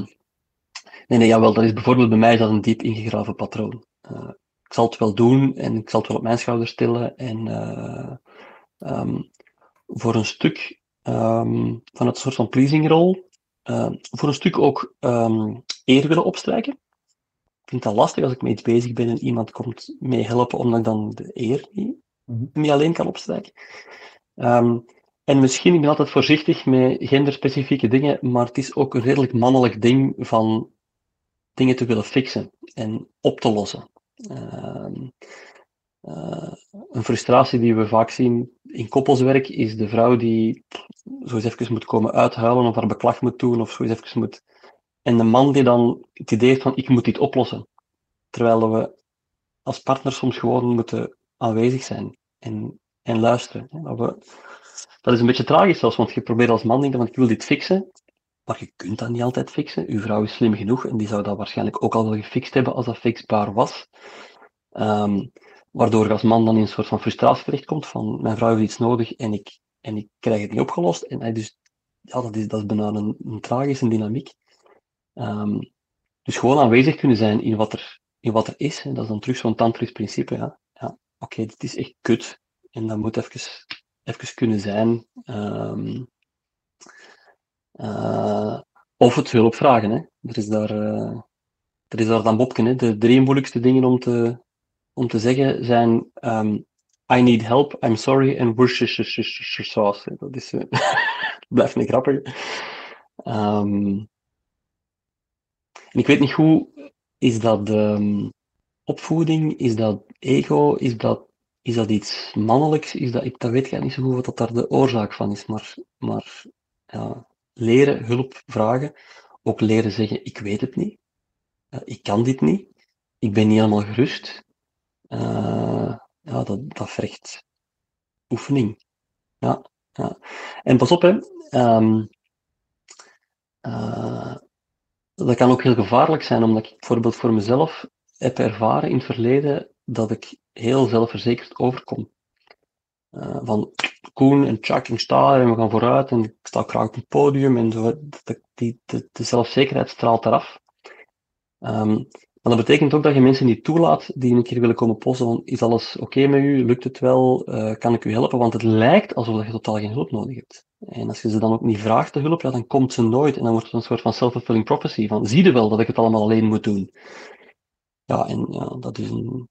nee, nee, jawel, dat is bijvoorbeeld bij mij dat een diep ingegraven patroon. Uh, ik zal het wel doen en ik zal het wel op mijn schouders tillen en uh, um, voor een stuk um, van het soort van pleasingrol, uh, voor een stuk ook um, eer willen opstrijken. Ik vind dat lastig als ik iets bezig ben en iemand komt mee helpen, omdat ik dan de eer niet, mm -hmm. alleen kan opstrijken. Um, en misschien, ik ben altijd voorzichtig met genderspecifieke dingen, maar het is ook een redelijk mannelijk ding van dingen te willen fixen en op te lossen. Uh, uh, een frustratie die we vaak zien in koppelswerk is de vrouw die zo eens even moet komen uithuilen of haar beklag moet doen of zo eens even moet. En de man die dan het idee heeft van ik moet dit oplossen. Terwijl we als partner soms gewoon moeten aanwezig zijn en, en luisteren. Dat, dat is een beetje tragisch zelfs, want je probeert als man denken van ik wil dit fixen, maar je kunt dat niet altijd fixen. Uw vrouw is slim genoeg en die zou dat waarschijnlijk ook al wel gefixt hebben als dat fixbaar was. Um, waardoor je als man dan in een soort van frustratie terechtkomt van mijn vrouw heeft iets nodig en ik, en ik krijg het niet opgelost. En hij dus, ja, dat is, dat is bijna een, tragische dynamiek. Um, dus gewoon aanwezig kunnen zijn in wat er, in wat er is. En dat is dan terug zo'n tantrisch principe. Ja, ja oké, dit is echt kut. En dat moet even, even kunnen zijn. Um, uh, of het hulp vragen. Hè. Er, is daar, uh, er is daar dan Bobken. Hè. De drie moeilijkste dingen om te, om te zeggen zijn um, I need help, I'm sorry en Worcestershire sauce. Dat is, uh, <laughs> blijft een grappige. Um, en ik weet niet hoe, is dat um, opvoeding, is dat ego, is dat, is dat iets mannelijks, is dat, ik dat weet ik niet zo goed wat dat daar de oorzaak van is, maar, maar ja, leren hulp vragen, ook leren zeggen ik weet het niet, uh, ik kan dit niet, ik ben niet helemaal gerust, ja, dat, dat vergt oefening. Ja, ja. En pas op, hè. Um, uh, dat kan ook heel gevaarlijk zijn, omdat ik bijvoorbeeld voor mezelf heb ervaren in het verleden dat ik heel zelfverzekerd overkom. Uh, van Koen en Chuck, ik sta en we gaan vooruit en ik sta graag op het podium en zo. De, die, de zelfzekerheid straalt eraf. Ehm, maar dat betekent ook dat je mensen niet toelaat die een keer willen komen posten van is alles oké met u, lukt het wel, uh, kan ik u helpen? Want het lijkt alsof je totaal geen hulp nodig hebt. En als je ze dan ook niet vraagt de hulp, ja, dan komt ze nooit. En dan wordt het een soort van self-fulfilling prophecy van zie je wel dat ik het allemaal alleen moet doen. Ja, en ja, dat is een,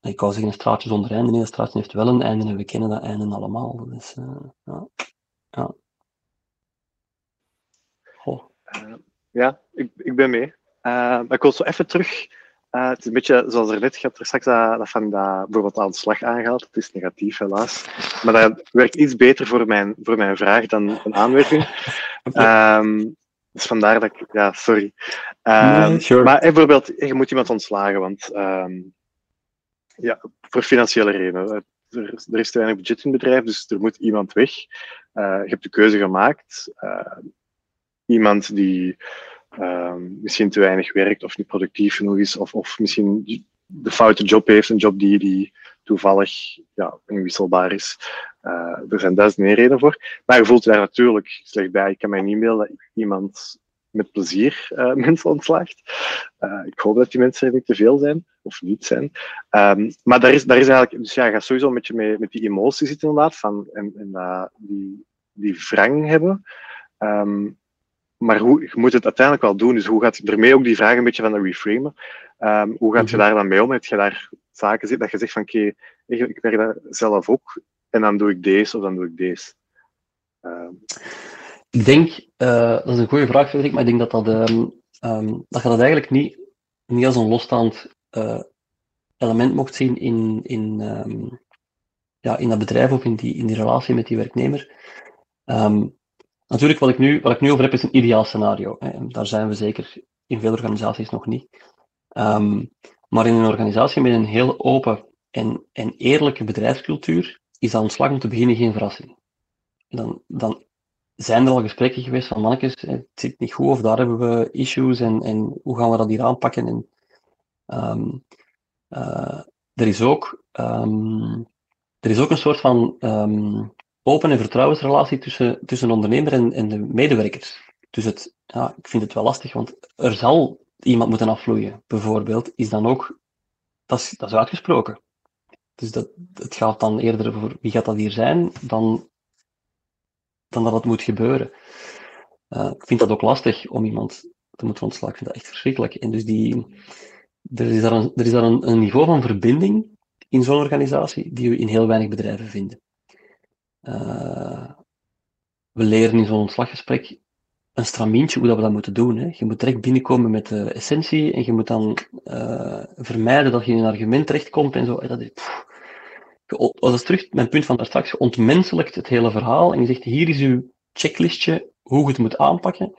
ik wou zeggen een straatje zonder einde. Nee, een straatje heeft wel een einde en we kennen dat einde allemaal. Dus, ja. ja. Uh, ja, ik, ik ben mee. Maar ik wil zo even terug. Uh, het is een beetje zoals er net, je hebt er straks dat, dat van dat, bijvoorbeeld aan de slag aangehaald. Het is negatief, helaas. Maar dat werkt iets beter voor mijn, voor mijn vraag dan een aanwerking. Um, <laughs> dus vandaar dat ik, ja, sorry. Um, nee, sure. Maar bijvoorbeeld, je moet iemand ontslagen, want um, ja, voor financiële redenen. Er, er, is te weinig budget in het bedrijf, dus er moet iemand weg. Uh, je hebt de keuze gemaakt. Uh, iemand die um, misschien te weinig werkt of niet productief genoeg is, of, of misschien de foute job heeft, een job die, die toevallig ja, inwisselbaar is. Uh, er zijn duizenden redenen voor. Maar je voelt daar natuurlijk slecht bij. Ik kan mij niet beelden dat iemand met plezier uh, <laughs> mensen ontslaagt. Uh, ik hoop dat die mensen niet te veel zijn, of niet zijn. Um, maar daar is, daar is eigenlijk, dus ja, je gaat sowieso een beetje met, met die emotie zitten inderdaad, van, en, en die, die wrang hebben. Um, maar hoe, je moet het uiteindelijk wel doen. Dus hoe gaat je ermee ook die vraag een beetje van de reframen? Um, hoe gaat je mhm. daar dan mee om? Heb je daar zaken zitten dat je zegt van oké, okay, ik, werk daar zelf ook en dan doe ik deze of dan doe ik deze? Um. Ik denk, uh, dat is een goede vraag, Frederik, maar ik denk dat dat, um, um, dat je dat eigenlijk niet, niet als een losstaand uh, element mocht zien in, in, ja, in dat bedrijf of in die, in die relatie met die werknemer. Natuurlijk, wat ik, nu, wat ik nu over heb, is een ideaal scenario. Hè. Daar zijn we zeker in veel organisaties nog niet. Um, maar in een organisatie met een heel open en, en eerlijke bedrijfscultuur is dat ontslag om te beginnen geen verrassing. Dan, dan zijn er al gesprekken geweest van mannetjes, het zit niet goed of daar hebben we issues en, en hoe gaan we dat hier aanpakken. En, um, uh, er, is ook, um, er is ook een soort van open en vertrouwensrelatie tussen, tussen ondernemer en, en de medewerkers. Dus het, ja, ik vind het wel lastig, want er zal iemand moeten afvloeien, bijvoorbeeld, is dan ook, dat is, dat is uitgesproken. Dus dat, het gaat dan eerder over wie gaat dat hier zijn, dan, dan dat moet gebeuren. Uh, ik vind dat ook lastig om iemand te moeten ontslaan. Ik vind dat echt verschrikkelijk. En dus die, er is daar een, er is daar een, een niveau van verbinding in zo'n organisatie die we in heel weinig bedrijven vinden. Uh, we leren in zo'n ontslaggesprek een stramientje hoe dat we dat moeten doen. Hè. Je moet direct binnenkomen met de essentie en je moet dan uh, vermijden dat je in een argument terechtkomt en zo. Dat is, pff, dat is terug mijn punt van daar straks. Je ontmenselijkt het hele verhaal en je zegt: hier is uw checklistje hoe je het moet aanpakken.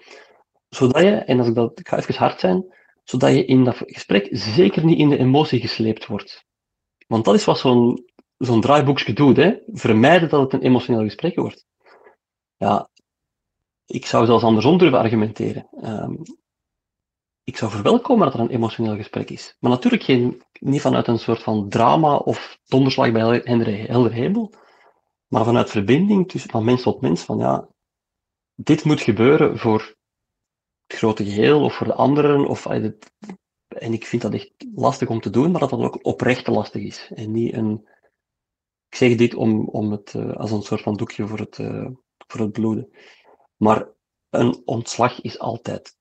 Zodat je, en als ik dat, ik ga even hard zijn, zodat je in dat gesprek zeker niet in de emotie gesleept wordt. Want dat is wat zo'n zo'n draaiboekje doet, hè? vermijden dat het een emotioneel gesprek wordt. Ja, ik zou zelfs andersom durven argumenteren. Um, ik zou verwelkomen dat er een emotioneel gesprek is. Maar natuurlijk geen, niet vanuit een soort van drama of donderslag bij helder hemel, maar vanuit verbinding tussen, van mens tot mens. Van ja, dit moet gebeuren voor het grote geheel of voor de anderen. Of, en ik vind dat echt lastig om te doen, maar dat dat ook oprecht lastig is. En niet een ik zeg dit om, om het uh, als een soort van doekje voor het, uh, voor het bloeden. Maar een ontslag is altijd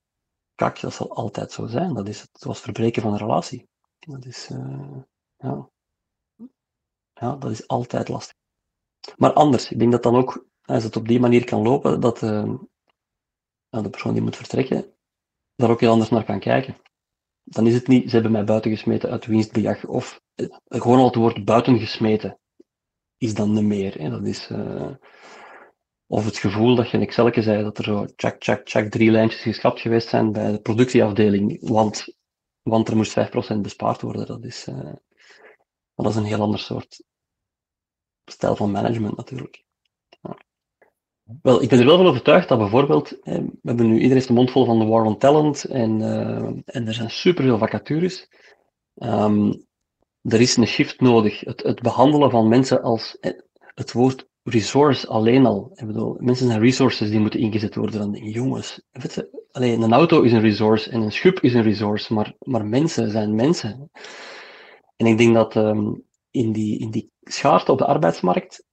kak, dat zal altijd zo zijn. Dat is het, zoals verbreken van een relatie. Dat is, uh, ja. ja, dat is altijd lastig. Maar anders, ik denk dat dan ook, als het op die manier kan lopen, dat de persoon die moet vertrekken, daar ook heel anders naar kan kijken. Dan is het niet, ze hebben mij buiten gesmeten uit winstbejag, of gewoon al het woord buiten gesmeten is dan de meer. Hè. Dat is, uh, of het gevoel dat je in Excel zei dat er zo check, check, check drie lijntjes geschrapt geweest zijn bij de productieafdeling, want, want er moest 5% bespaard worden. Dat is, uh, dat is een heel ander soort stijl van management natuurlijk. Wel, ik ben er wel van overtuigd dat bijvoorbeeld, we hebben nu iedereen de mond vol van de war on talent en, uh, en er zijn superveel vacatures. Um, er is een shift nodig. Het, het behandelen van mensen als eh, het woord resource alleen al. Ik bedoel, mensen zijn resources die moeten ingezet worden. Dan denk jongens, alleen, een auto is een resource en een schub is een resource, maar, maar mensen zijn mensen. En ik denk dat ehm, in, die, in die schaarste op de arbeidsmarkt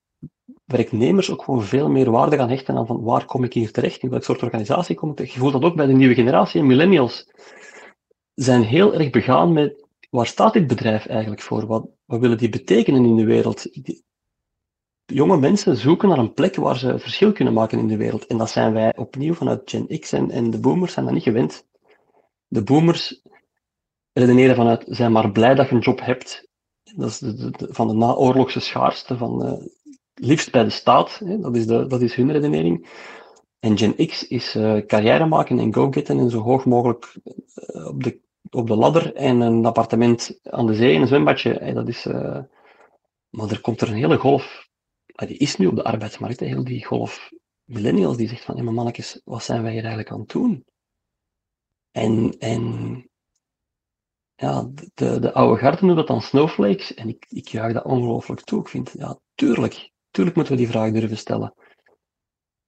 werknemers ook gewoon veel meer waarde gaan hechten aan van waar kom ik hier terecht, in welk soort organisatie kom ik terecht. Je voelt dat ook bij de nieuwe generatie, millennials zijn heel erg begaan met waar staat dit bedrijf eigenlijk voor? Wat, willen die betekenen in de wereld? jonge mensen zoeken naar een plek waar ze verschil kunnen maken in de wereld. En dat zijn wij opnieuw vanuit Gen X en, en de boomers zijn dat niet gewend. De boomers redeneren vanuit, zijn maar blij dat je een job hebt. Dat is de, van de naoorlogse schaarste, van uh, liefst bij de staat. Hè. Dat, is dat is hun redenering. En Gen X is uh, carrière maken en go-getten en zo hoog mogelijk uh, op, de, op de ladder en een appartement aan de zee en een zwembadje. Dat is, maar er komt er een hele golf die is nu op de arbeidsmarkt, heel die golf millennials die zegt van, hé mannetjes, wat zijn wij hier eigenlijk aan het doen? En, en ja, de, de oude garden noemen dat dan snowflakes, en ik, ik juich dat ongelooflijk toe. Ik vind, ja, tuurlijk, tuurlijk moeten we die vraag durven stellen.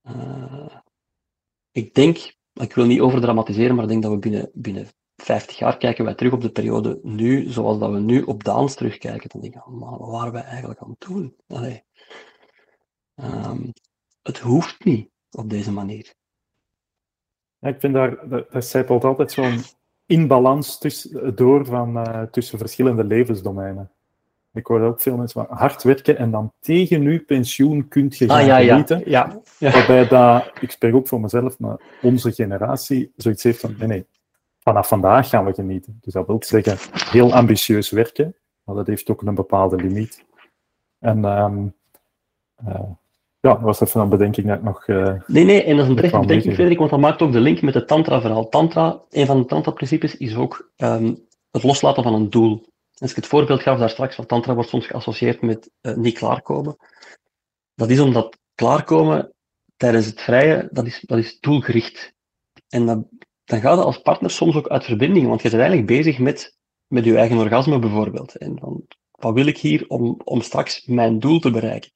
Uh, ik denk, ik wil niet overdramatiseren, maar ik denk dat we binnen, binnen 50 jaar kijken wij terug op de periode nu, zoals dat we nu op Daans terugkijken. Dan denk ik, wat waren wij eigenlijk aan het doen? Allee. Um, het hoeft niet op deze manier. Ja, ik vind daar, daar zijpelt altijd zo'n inbalans tussen, door van, uh, tussen verschillende levensdomeinen. Ik hoor ook veel mensen van hard werken en dan tegen uw pensioen kunt je ah, gaan ja, genieten. Ja, ja. Waarbij dat, ik spreek ook voor mezelf, maar onze generatie zoiets heeft van, nee, nee, vanaf vandaag gaan we genieten. Dus dat wil zeggen, heel ambitieus werken, maar dat heeft ook een bepaalde limiet. En um, uh, ja, was even een bedenking dat ik nog... Uh, nee, nee, en dat is een terechte bedenking, Frederik, want dat maakt ook de link met het tantra-verhaal. Tantra, een van de tantra-principes is ook um, het loslaten van een doel. Als ik het voorbeeld gaf daar straks, van tantra wordt soms geassocieerd met uh, niet klaarkomen. Dat is omdat klaarkomen tijdens het vrije, dat is, dat is doelgericht. En dat, dan gaat het als partner soms ook uit verbinding, want je bent eigenlijk bezig met, met je eigen orgasme bijvoorbeeld. En dan, wat wil ik hier om, om straks mijn doel te bereiken?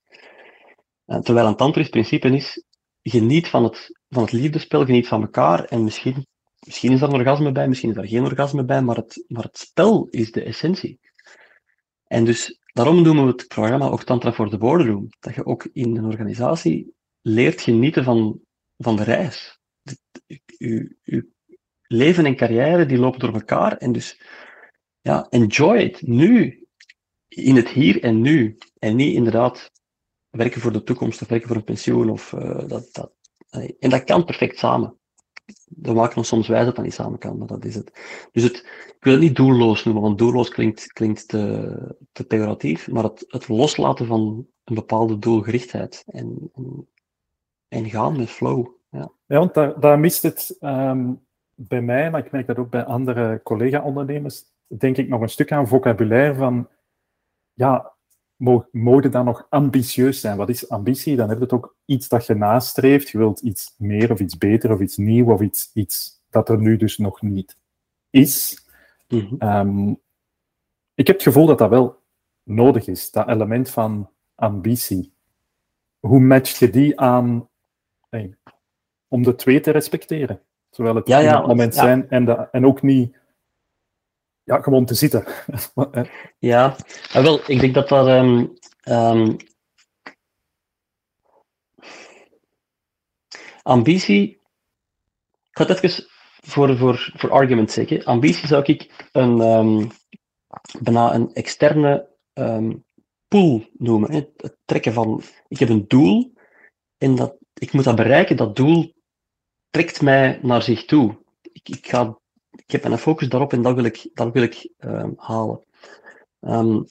Eh, terwijl een tantrisch principe is, geniet van het, van het liefdespel, geniet van elkaar. En misschien, misschien is daar een orgasme bij, misschien is daar geen orgasme bij, maar het, maar het spel is de essentie. En dus daarom noemen we het programma ook Tantra voor de Boardroom. Dat je ook in een organisatie leert genieten van, van de reis. Leven en carrière die lopen door elkaar. En dus ja, enjoy it nu. In het hier en nu. En niet inderdaad werken voor de toekomst of werken voor een pensioen. Of, uh, dat, dat, en dat kan perfect samen. We maken ons soms wijs dat dat niet samen kan, maar dat is het. Dus het, ik wil het niet doelloos noemen, want doelloos klinkt, klinkt te, te pejoratief, maar het, het loslaten van een bepaalde doelgerichtheid en, en gaan met flow. Ja, ja want daar, daar mist het um, bij mij, maar ik merk dat ook bij andere collega-ondernemers, denk ik nog een stuk aan vocabulaire van ja, mode dan nog ambitieus zijn. Wat is ambitie? Dan heb je het ook iets dat je nastreeft. Je wilt iets meer of iets beter of iets nieuw of iets, iets dat er nu dus nog niet is. Mhm. Ehm, ik heb het gevoel dat dat wel nodig is, dat element van ambitie. Hoe match je die aan om de twee te respecteren? Zowel het ja, ja, moment zijn en, de, en ook niet ja, gewoon te zitten. <laughs> ja, ah, wel, ik denk dat dat. Um, um, ambitie. Ik ga het even voor, voor, voor argument zeggen. Ambitie zou ik een, um, bijna een externe pool noemen. Het trekken van. Ik heb een doel en dat, ik moet dat bereiken. Dat doel trekt mij naar zich toe. Ik, ik ga ik heb een focus daarop en dat wil ik, dat wil ik um, halen. Um,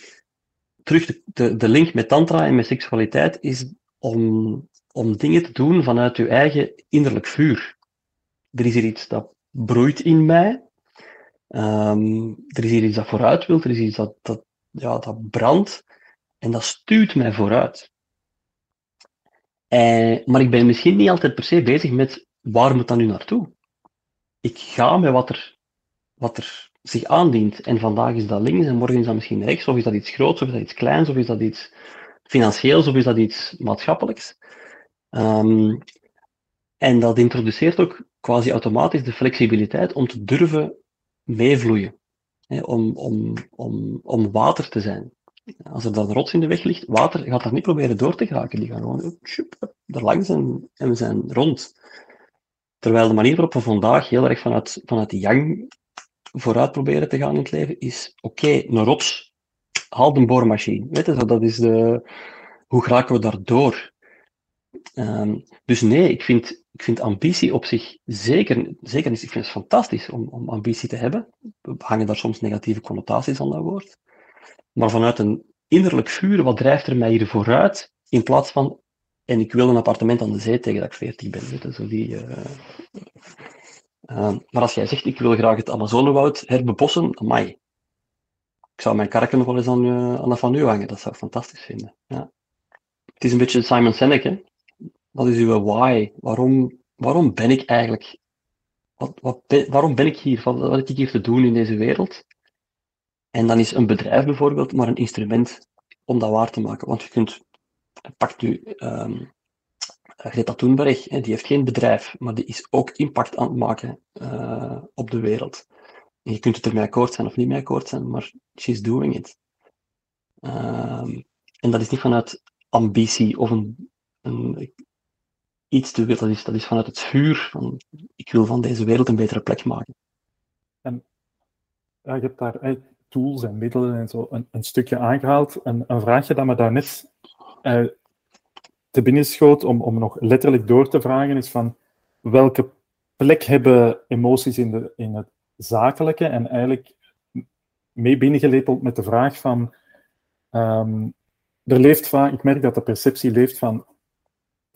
terug de, de, link met tantra en met seksualiteit is om, om dingen te doen vanuit je eigen innerlijk vuur. Er is hier iets dat broeit in mij. Um, er is hier iets dat vooruit wil. Er is iets dat, dat, ja, dat brandt. En dat stuurt mij vooruit. En, maar ik ben misschien niet altijd per se bezig met waar moet dat nu naartoe? ik ga met wat er, wat er zich aandient. En vandaag is dat links en morgen is dat misschien rechts, of is dat iets groots, of is dat iets kleins, of is dat iets financieels, of is dat iets maatschappelijks. Um, en dat introduceert ook quasi automatisch de flexibiliteit om te durven meevloeien. Om, om, om, om water te zijn. Als er dan rots in de weg ligt, water gaat daar niet proberen door te geraken. Die gaan gewoon er langs en, en we zijn rond. Terwijl de manier waarop we vandaag heel erg vanuit, vanuit yang vooruit proberen te gaan in het leven, is oké, een rots, haal de boormachine. Weet dat is de, hoe geraken we daardoor? Um, dus nee, ik vind, ik vind ambitie op zich zeker, zeker. Ik vind het fantastisch om, om ambitie te hebben. We hangen daar soms negatieve connotaties aan dat woord. Maar vanuit een innerlijk vuur, wat drijft er mij hier vooruit? In plaats van, en ik wil een appartement aan de zee tegen dat ik 40 ben. Zo die, uh, uh, maar als jij zegt, ik wil graag het Amazonewoud herbebossen, amai. Ik zou mijn karken nog wel eens aan, uh, aan dat van u hangen. Dat zou ik fantastisch vinden. Ja. Het is een beetje Simon Sinek? Wat is uw why? Waarom, waarom ben ik eigenlijk... Wat, wat waarom ben ik hier? Wat, wat heb ik hier te doen in deze wereld? En dan is een bedrijf bijvoorbeeld maar een instrument om dat waar te maken. Want je kunt... Pakt u um, Greta Thunberg, die heeft geen bedrijf, maar die is ook impact aan het maken uh, op de wereld. En je kunt het ermee akkoord zijn of niet mee akkoord zijn, maar she's doing it. Um, en dat is niet vanuit ambitie of een, een iets te willen. Dat is, vanuit het vuur. Van, ik wil van deze wereld een betere plek maken. Je hebt daar tools en middelen en zo een, een stukje aangehaald. En een vraagje dat me daar eh, te binnen schoot, om, om nog letterlijk door te vragen, is van welke plek hebben emoties in, de, in het zakelijke? En eigenlijk mee binnengelepeld met de vraag van um, er leeft vaak, ik merk dat de perceptie leeft van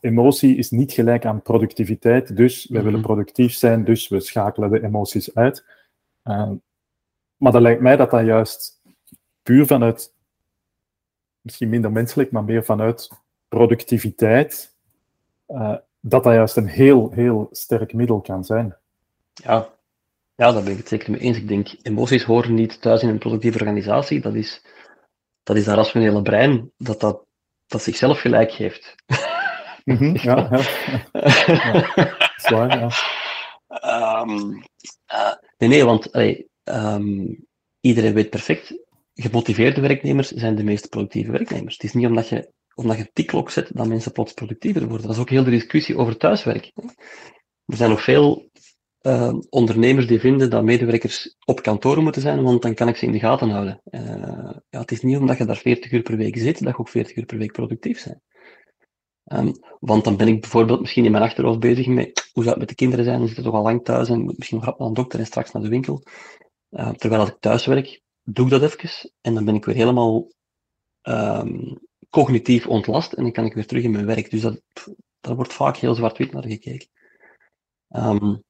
emotie is niet gelijk aan productiviteit, dus we willen mhm. productief zijn, dus we schakelen de emoties uit. Uh, maar dat lijkt mij dat dat juist puur vanuit, misschien minder menselijk, maar meer vanuit productiviteit, uh, dat dat juist een heel, heel sterk middel kan zijn. Ja. ja, daar ben ik het zeker mee eens. Ik denk, emoties horen niet thuis in een productieve organisatie. Dat is, dat is dat rationele brein dat, dat, dat zichzelf gelijk geeft. Mm -hmm, <laughs> ja, ja. ja. Zwaar, ja. Um, uh, nee, nee, want allee, um, iedereen weet perfect, gemotiveerde werknemers zijn de meest productieve werknemers. Het is niet omdat je, omdat je tikklok zet dat mensen plots productiever worden. Dat is ook heel de discussie over thuiswerk. Er zijn nog veel uh, ondernemers die vinden dat medewerkers op kantoor moeten zijn, want dan kan ik ze in de gaten houden. Uh, ja, het is niet omdat je daar 40 uur per week zit, dat je ook 40 uur per week productief bent. Um, want dan ben ik bijvoorbeeld misschien in mijn achterhoofd bezig met hoe zou het met de kinderen zijn, die zitten toch al lang thuis en misschien nog rap naar een dokter en straks naar de winkel. Uh, terwijl als ik thuis werk, doe ik dat even en dan ben ik weer helemaal um, cognitief ontlast en dan kan ik weer terug in mijn werk. Dus dat, daar wordt vaak heel zwart-wit naar gekeken. Um,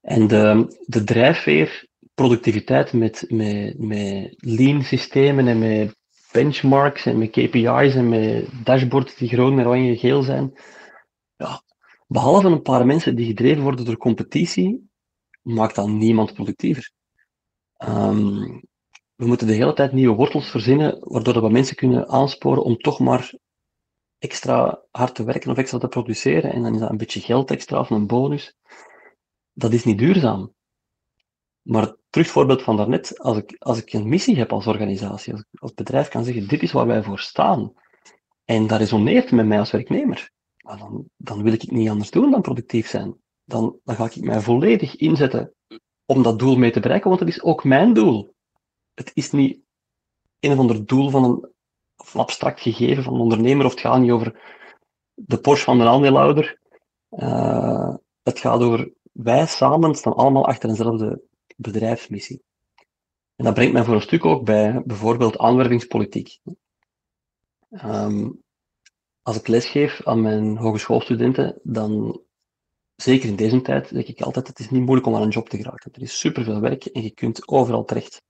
en de, de drijfveer, productiviteit met, met, met lean systemen en met benchmarks en met KPI's en met dashboards die groen, oranje, geel zijn. Ja, behalve een paar mensen die gedreven worden door competitie, maakt dan niemand productiever. Um, we moeten de hele tijd nieuwe wortels verzinnen, waardoor we mensen kunnen aansporen om toch maar extra hard te werken of extra te produceren. En dan is dat een beetje geld extra of een bonus. Dat is niet duurzaam. Maar terug voorbeeld van daarnet, als ik, als ik een missie heb als organisatie, als, als bedrijf kan zeggen, dit is waar wij voor staan, en dat resoneert met mij als werknemer, dan, dan wil ik het niet anders doen dan productief zijn. Dan, dan ga ik mij volledig inzetten om dat doel mee te bereiken, want dat is ook mijn doel. Het is niet een of ander doel van een, een abstract gegeven van een ondernemer, of het gaat niet over de Porsche van de aandeelhouder. Uh, het gaat over wij samen staan allemaal achter eenzelfde bedrijfsmissie. En dat brengt mij voor een stuk ook bij bijvoorbeeld aanwervingspolitiek. Um, als ik lesgeef aan mijn hogeschoolstudenten, dan, zeker in deze tijd, denk ik altijd, het is niet moeilijk om aan een job te geraken. Er is superveel werk en je kunt overal terecht.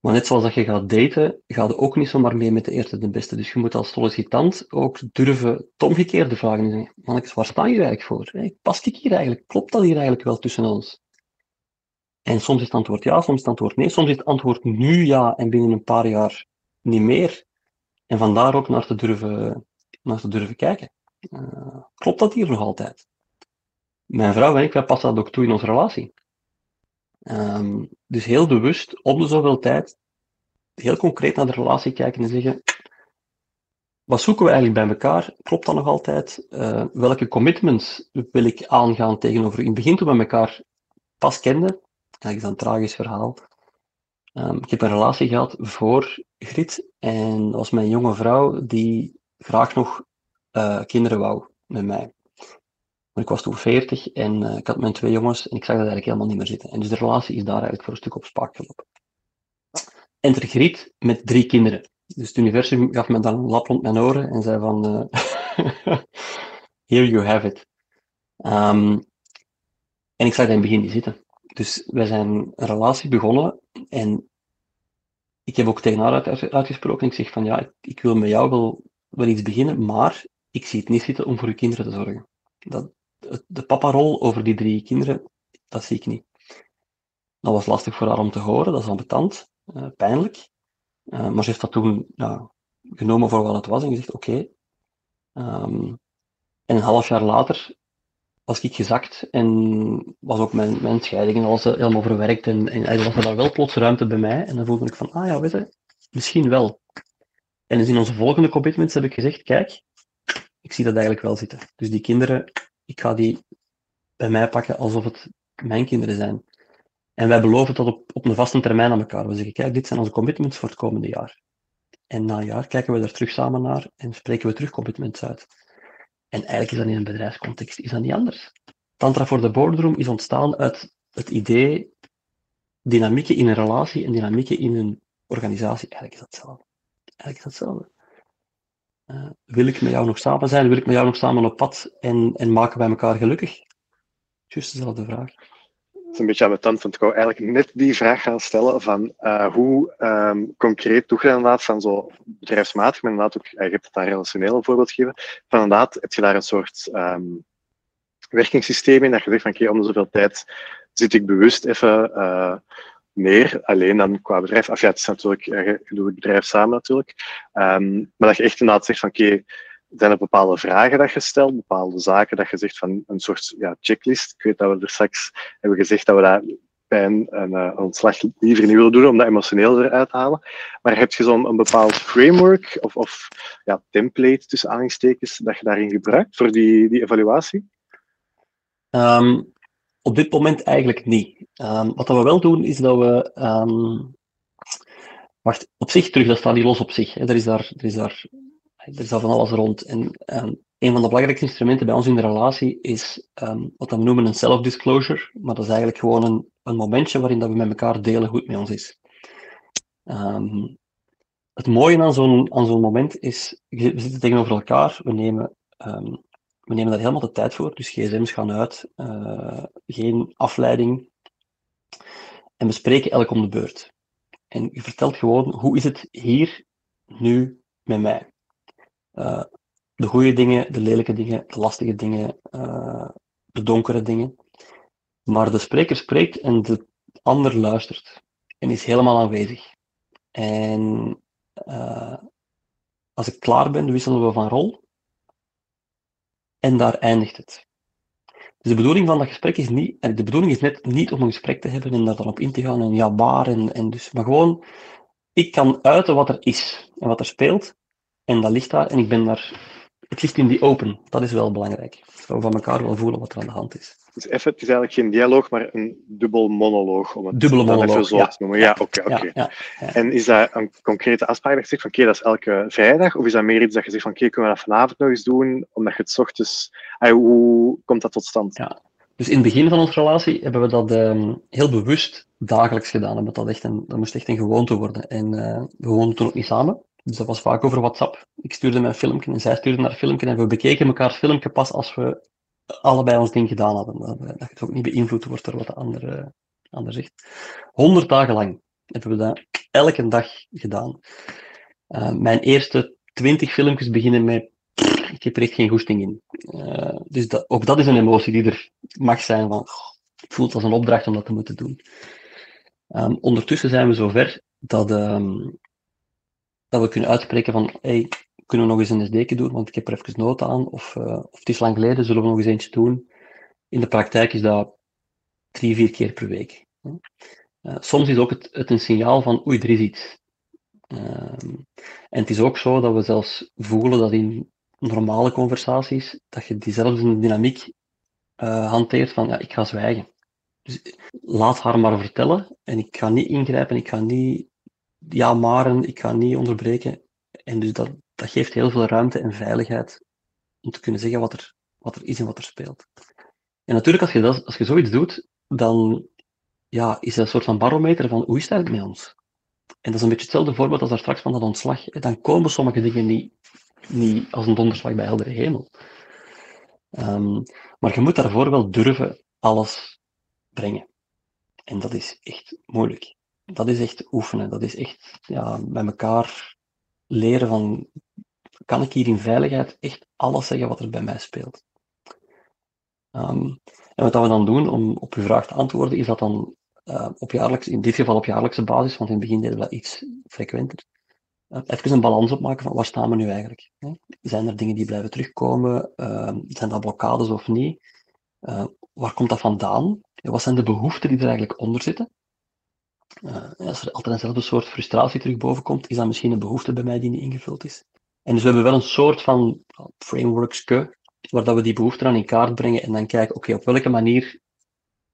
Maar net zoals dat je gaat daten, ga je ook niet zomaar mee met de eerste de beste. Dus je moet als sollicitant ook durven het omgekeerde vragen. Mannetjes, waar sta je eigenlijk voor? Past ik hier eigenlijk? Klopt dat hier eigenlijk wel tussen ons? En soms is het antwoord ja, soms is het antwoord nee. Soms is het antwoord nu ja en binnen een paar jaar niet meer. En vandaar ook naar te durven, naar te durven kijken. Uh, klopt dat hier nog altijd? Mijn vrouw en ik, wij passen dat ook toe in onze relatie. Ehm, dus heel bewust, om de zoveel tijd, heel concreet naar de relatie kijken en zeggen, wat zoeken we eigenlijk bij elkaar? Klopt dat nog altijd? Uh, welke commitments wil ik aangaan tegenover In het begin toen we elkaar pas kenden, dat is een tragisch verhaal. Um, ik heb een relatie gehad voor Grit en dat was mijn jonge vrouw die graag nog uh, kinderen wou met mij. Maar ik was toen 40 en uh, ik had mijn twee jongens en ik zag dat eigenlijk helemaal niet meer zitten. En dus de relatie is daar eigenlijk voor een stuk op spaak gelopen. Griet met drie kinderen. Dus het universum gaf me dan een lap rond mijn oren en zei van, uh, <laughs> here you have it. Um, en ik zag dat in het begin niet zitten. Dus wij zijn een relatie begonnen en ik heb ook tegen haar uitgesproken. Ik zeg van ja, ik, ik wil met jou wel, wel iets beginnen, maar ik zie het niet zitten om voor uw kinderen te zorgen. Dat, de papa-rol over die drie kinderen, dat zie ik niet. Dat was lastig voor haar om te horen, dat is ambetant, uh, pijnlijk. Uh, maar ze heeft dat toen genomen voor wat het was en gezegd: oké. Um, en een half jaar later was ik gezakt en was ook mijn, mijn scheiding en alles helemaal verwerkt. En, en was er daar wel plots ruimte bij mij. En dan voelde ik van: ah ja, weet je, misschien wel. En in onze volgende commitments heb ik gezegd: kijk, ik zie dat eigenlijk wel zitten. Dus die kinderen, ik ga die bij mij pakken alsof het mijn kinderen zijn. En wij beloven dat op, op een vaste termijn aan elkaar. We zeggen, kijk, dit zijn onze commitments voor het komende jaar. En na een jaar kijken we er terug samen naar en spreken we terug commitments uit. En eigenlijk is dat in een bedrijfscontext is dat niet anders. Tantra voor de boardroom is ontstaan uit het idee dynamieken in een relatie en dynamieken in een organisatie. Eigenlijk is dat hetzelfde. Eigenlijk is dat hetzelfde. Uh, wil ik met jou nog samen zijn? Wil ik met jou nog samen op pad en, en maken wij elkaar gelukkig? Juist dezelfde vraag is een beetje aan mijn tand, want ik wou eigenlijk net die vraag gaan stellen van uh, hoe um, concreet doe je inderdaad van zo bedrijfsmatig, maar inderdaad ook, je hebt het daar relationeel een voorbeeld gegeven, van inderdaad heb je daar een soort um, werkingssysteem in, dat je zegt van oké, de zoveel tijd zit ik bewust even neer, alleen dan qua bedrijf. Af ja, het is natuurlijk, je doet het bedrijf samen natuurlijk, um, maar dat je echt inderdaad zegt van oké, zijn er bepaalde vragen dat je stelt, bepaalde zaken dat je zegt van een soort ja, checklist. Ik weet dat we er straks hebben gezegd dat we dat bij een, een, eh, ontslag liever niet willen doen om dat emotioneel eruit te halen. Maar heb je zo'n een bepaald framework of, of ja, template tussen aanhalingstekens dat je daarin gebruikt voor die, die evaluatie? Um, op dit moment eigenlijk niet. Um, wat we wel doen is dat we. Um, wacht, op zich terug, dat staat niet los op zich. Hè. Er, is daar, er is daar er is al van alles rond. En um, een van de belangrijkste instrumenten bij ons in de relatie is wat we noemen een self-disclosure. Maar dat is eigenlijk gewoon een, een momentje waarin dat we met elkaar delen hoe het met ons is. Het mooie aan zo'n moment is, we zitten tegenover elkaar, we nemen, we nemen daar helemaal de tijd voor. Dus gsm's gaan uit, uh, geen afleiding. En we spreken elk om de beurt. En je vertelt gewoon, hoe is het hier, nu, met mij? Uh, de goede dingen, de lelijke dingen, de lastige dingen, uh, de donkere dingen. Maar de spreker spreekt en de ander luistert en is helemaal aanwezig. En als ik klaar ben, wisselen we van rol. En daar eindigt het. Dus de bedoeling van dat gesprek is niet, de bedoeling is net niet om een gesprek te hebben en daar dan op in te gaan en ja, waar en dus, maar gewoon, ik kan uiten wat er is en wat er speelt en dat ligt daar en ik ben daar. Het ligt in die open. Dat is wel belangrijk. Dat we van elkaar wel voelen wat er aan de hand is. Dus even, het is eigenlijk geen dialoog, maar een dubbel monoloog. Om het Dubbele monoloog, even zo ja. te noemen. Ja, oké. Ja, oké. ja, ja. En is dat een concrete afspraak dat je zegt van oké, dat is elke vrijdag? Of is dat meer iets dat je zegt van oké, kunnen we dat vanavond nog eens doen? Omdat je het 's ochtends... Hoe komt dat tot stand? Ja. Dus in het begin van onze relatie hebben we dat ehm, heel bewust dagelijks gedaan. Hebben dat, echt een, dat moest echt een gewoonte worden. En eh, we woonden toen ook niet samen. Dus dat was vaak over WhatsApp. Ik stuurde mijn filmpje en zij stuurde naar filmpje en we bekeken elkaar filmpje pas als we allebei ons ding gedaan hadden. Dat, het ook niet beïnvloed wordt door wat de ander, uh, ander zegt. Honderd dagen lang hebben we dat elke dag gedaan. Uh, mijn eerste twintig filmpjes beginnen met ik heb er echt geen goesting in. Uh, dus dat, ook dat is een emotie die er mag zijn van voel het als een opdracht om dat te moeten doen. Um, ondertussen zijn we zover dat, um, dat we kunnen uitspreken van hey, kunnen we nog eens een SD doen, want ik heb er even nood aan, of, uh, of het is lang geleden, zullen we nog eens eentje doen. In de praktijk is dat drie, vier keer per week. Uh, soms is ook het, het, een signaal van oei, er is iets. Ehm, en het is ook zo dat we zelfs voelen dat in normale conversaties, dat je diezelfde dynamiek uh, hanteert van ja, ik ga zwijgen. Dus laat haar maar vertellen en ik ga niet ingrijpen, ik ga niet ja maren, ik ga niet onderbreken. En dus dat, dat geeft heel veel ruimte en veiligheid om te kunnen zeggen wat er, wat er is en wat er speelt. En natuurlijk, als je, dat, als je zoiets doet, dan ja, is dat een soort van barometer van hoe is het met ons? En dat is een beetje hetzelfde voorbeeld als daar straks van dat ontslag. Dan komen sommige dingen niet, niet als een donderslag bij heldere hemel. Um, maar je moet daarvoor wel durven alles brengen. En dat is echt moeilijk. Dat is echt oefenen. Dat is echt ja, bij elkaar leren van, kan ik hier in veiligheid echt alles zeggen wat er bij mij speelt? Um, en wat we dan doen om op uw vraag te antwoorden, is dat dan uh, op jaarlijks, in dit geval op jaarlijkse basis, want in het begin deden we dat iets frequenter, uh, even een balans opmaken van waar staan we nu eigenlijk? Hè? Zijn er dingen die blijven terugkomen? Uh, zijn dat blokkades of niet? waar komt dat vandaan? Wat zijn de behoeften die er eigenlijk onder zitten? Als er altijd eenzelfde soort frustratie terug boven komt, is dat misschien een behoefte bij mij die niet ingevuld is. En dus we hebben wel een soort van frameworks waar dat we die behoeften aan in kaart brengen en dan kijken, oké, op welke manier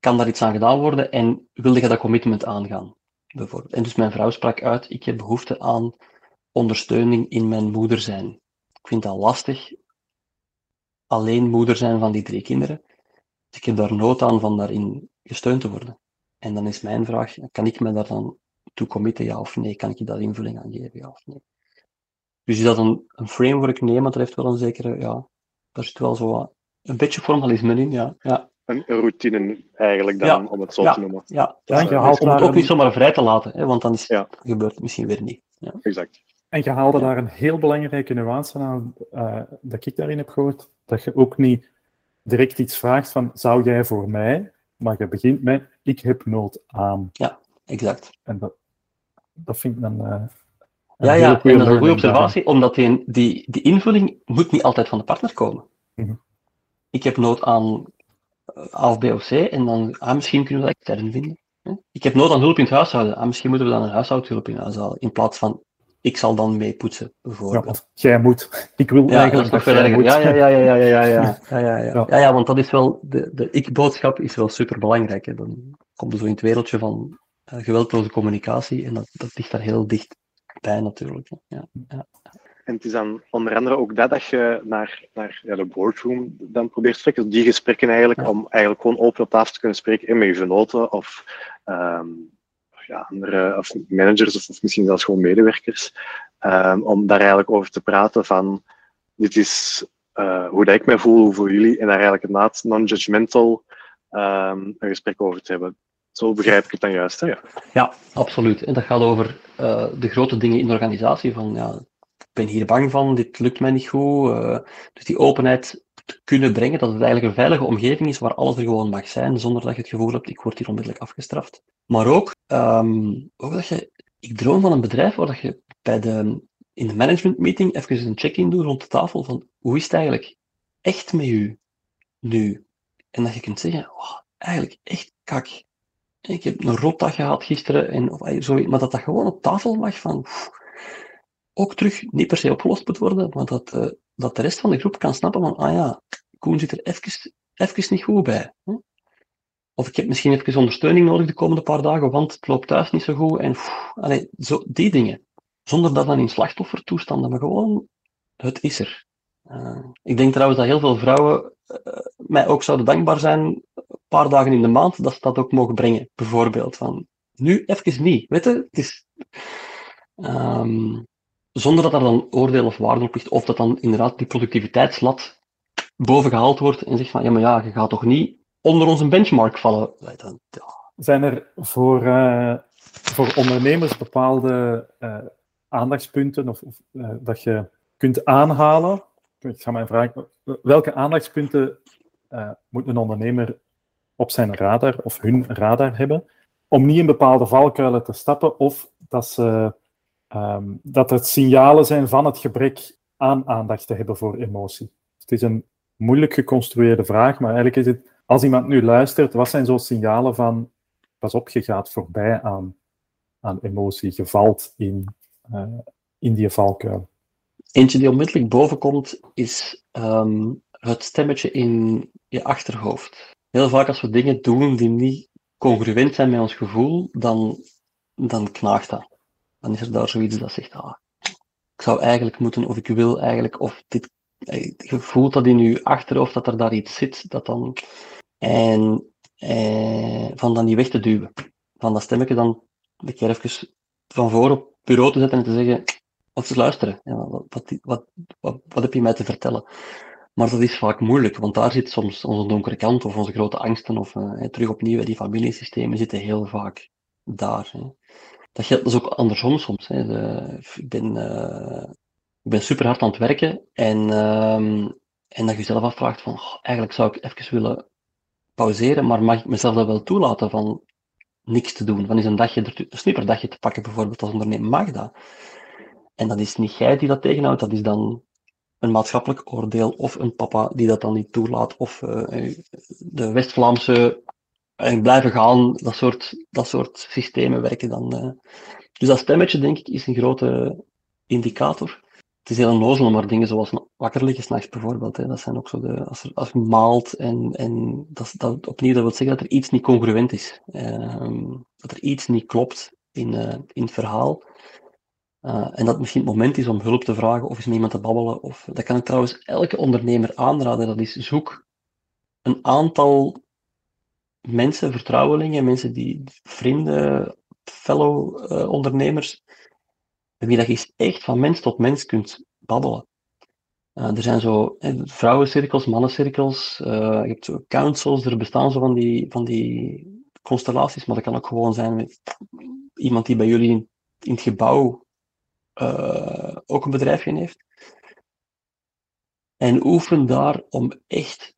kan daar iets aan gedaan worden en wilde je dat commitment aangaan? Bijvoorbeeld. En dus mijn vrouw sprak uit, ik heb behoefte aan ondersteuning in mijn moeder zijn. Ik vind dat lastig, alleen moeder zijn van die drie kinderen. Dus ik heb daar nood aan van daarin gesteund te worden. En dan is mijn vraag, kan ik me daar dan toe committen, ja of nee? Kan ik je daar invulling aan geven, ja of nee? Dus is dat een, een framework? Nee, maar dat heeft wel een zekere, ja, daar zit wel zo een beetje formalisme in, ja. ja. Een routine eigenlijk dan, om het zo ja. te noemen. Ja, ja je haalt om het ook niet zomaar vrij te laten, hè, want dan is, ja. gebeurt het misschien weer niet. Ja. Exact. En je haalde daar een heel belangrijke nuance aan, uh, dat ik daarin heb gehoord, dat je ook niet direct iets vraagt van, zou jij voor mij, maar je begint met, ik heb nood aan. Ja, exact. En dat, dat vind ik dan... Uh, ja, ja, en dat is een goede observatie, omdat die, die, die invulling moet niet altijd van de partner komen. Mm -hmm. Ik heb nood aan A of B of C, en dan, ah, misschien kunnen we dat extern vinden. Ik heb nood aan hulp in het huishouden, ah, misschien moeten we dan een huishoudhulp in huis halen, in plaats van ik zal dan mee poetsen bijvoorbeeld. Ja, jij moet. Ik wil eigenlijk dat, dat jij moet. Ja, ja, ja, ja, ja, <laughs> ja, ja. Ja, ja, ja. ja, want dat is wel, de, de ik-boodschap is wel superbelangrijk. Hè. Dan komt er zo in het wereldje van eh, geweldloze communicatie en dat, dat ligt daar heel dichtbij, natuurlijk. Ja, ja. En het is dan onder andere ook dat dat je naar, naar ja, de boardroom dan probeert te trekken, dus Die gesprekken eigenlijk, om eigenlijk gewoon open op tafel te kunnen spreken en met genoten of um, ja, andere, of managers of, of, misschien zelfs gewoon medewerkers. Um, om daar eigenlijk over te praten van dit is uh, hoe dat ik mij voel, hoe voor jullie. En daar eigenlijk inderdaad non-judgmental um, een gesprek over te hebben. Zo begrijp ik het dan juist. Ja. ja, absoluut. En dat gaat over uh, de grote dingen in de organisatie. Van, ja, ik ben hier bang van, dit lukt mij niet goed. Uh, dus die openheid kunnen brengen, dat het eigenlijk een veilige omgeving is waar alles er gewoon mag zijn, zonder dat je het gevoel hebt, ik word hier onmiddellijk afgestraft. Maar ook, um, ook dat je, ik droom van een bedrijf waar dat je bij de, in de management meeting even een check-in doet rond de tafel van hoe is het eigenlijk echt met u nu? En dat je kunt zeggen, oh, eigenlijk echt kak. Ik heb een rotdag gehad gisteren, en, of, sorry, maar dat dat gewoon op tafel mag van, ook terug niet per se opgelost moet worden, maar dat, uh, dat de rest van de groep kan snappen van, ah ja, Koen zit er even, even niet goed bij. Of ik heb misschien even ondersteuning nodig de komende paar dagen, want het loopt thuis niet zo goed. En pff, zo, die dingen. Zonder dat dan in slachtoffertoestanden, maar gewoon, het is er. Uh, ik denk trouwens dat heel veel vrouwen uh, mij ook zouden dankbaar zijn, een paar dagen in de maand, dat ze dat ook mogen brengen. Bijvoorbeeld van, nu even niet. Weet je, het is... Um, zonder dat er dan oordeel of waarde op ligt, of dat dan inderdaad die productiviteitslat boven gehaald wordt en zegt van, ja, maar ja, je gaat toch niet onder onze benchmark vallen. Zijn er voor, uh, voor ondernemers bepaalde uh, aandachtspunten of, of uh, dat je kunt aanhalen? Ik ga mijn vraag, welke aandachtspunten moet een ondernemer op zijn radar of hun radar hebben om niet in bepaalde valkuilen te stappen of dat ze Um, dat het signalen zijn van het gebrek aan aandacht te hebben voor emotie. Het is een moeilijk geconstrueerde vraag, maar eigenlijk is het als iemand nu luistert, wat zijn zo signalen van, pas op, je gaat voorbij aan, aan emotie, je valt in, uh, in die valkuil? Eentje die onmiddellijk bovenkomt, is ehm, het stemmetje in je achterhoofd. Heel vaak als we dingen doen die niet congruent zijn met ons gevoel, dan, dan knaagt dat. Dan is er daar zoiets dat zegt, ah, ik zou eigenlijk moeten, of ik wil eigenlijk, of dit, eh, je voelt dat in je achterhoofd dat er daar iets zit, dat dan, en eh, van dan die weg te duwen. Van dat stemmetje dan een keer even van voor op bureau te zetten en te zeggen, of te luisteren, ja, wat, wat, wat, wat, heb je mij te vertellen? Maar dat is vaak moeilijk, want daar zit soms onze donkere kant of onze grote angsten of uh, terug opnieuw, die familiesystemen zitten heel vaak daar. Hè. Dat geldt dus ook andersom soms. Hè. De, ik, ben, uh, ik ben super hard aan het werken en, uh, en dat je jezelf afvraagt van, eigenlijk zou ik even willen pauzeren, maar mag ik mezelf dat wel toelaten van niks te doen? Van is een dagje, een snipperdagje te pakken bijvoorbeeld als ondernemer, mag dat? En dat is niet jij die dat tegenhoudt, dat is dan een maatschappelijk oordeel of een papa die dat dan niet toelaat, of uh, de West-Vlaamse en blijven gaan, dat soort, dat soort systemen werken dan. Uh. Dus dat stemmetje, denk ik, is een grote indicator. Het is heel onnozel, maar dingen zoals wakker liggen s'nachts bijvoorbeeld, hè, dat zijn ook zo de, als, als je maalt en, en dat, dat, opnieuw, dat wil zeggen dat er iets niet congruent is. Uh, dat er iets niet klopt in, uh, in het verhaal. Uh, en dat misschien het moment is om hulp te vragen of eens met iemand te babbelen. Of, dat kan ik trouwens elke ondernemer aanraden. Dat is zoek een aantal mensen, vertrouwelingen, mensen die vrienden, fellow uh, ondernemers, met wie dat je echt van mens tot mens kunt babbelen. Uh, er zijn zo eh, vrouwencirkels, mannencirkels, je hebt zo councils, er bestaan zo van die, van die constellaties, maar dat kan ook gewoon zijn met iemand die bij jullie in, in het gebouw uh, ook een bedrijfje heeft. En oefen daar om echt,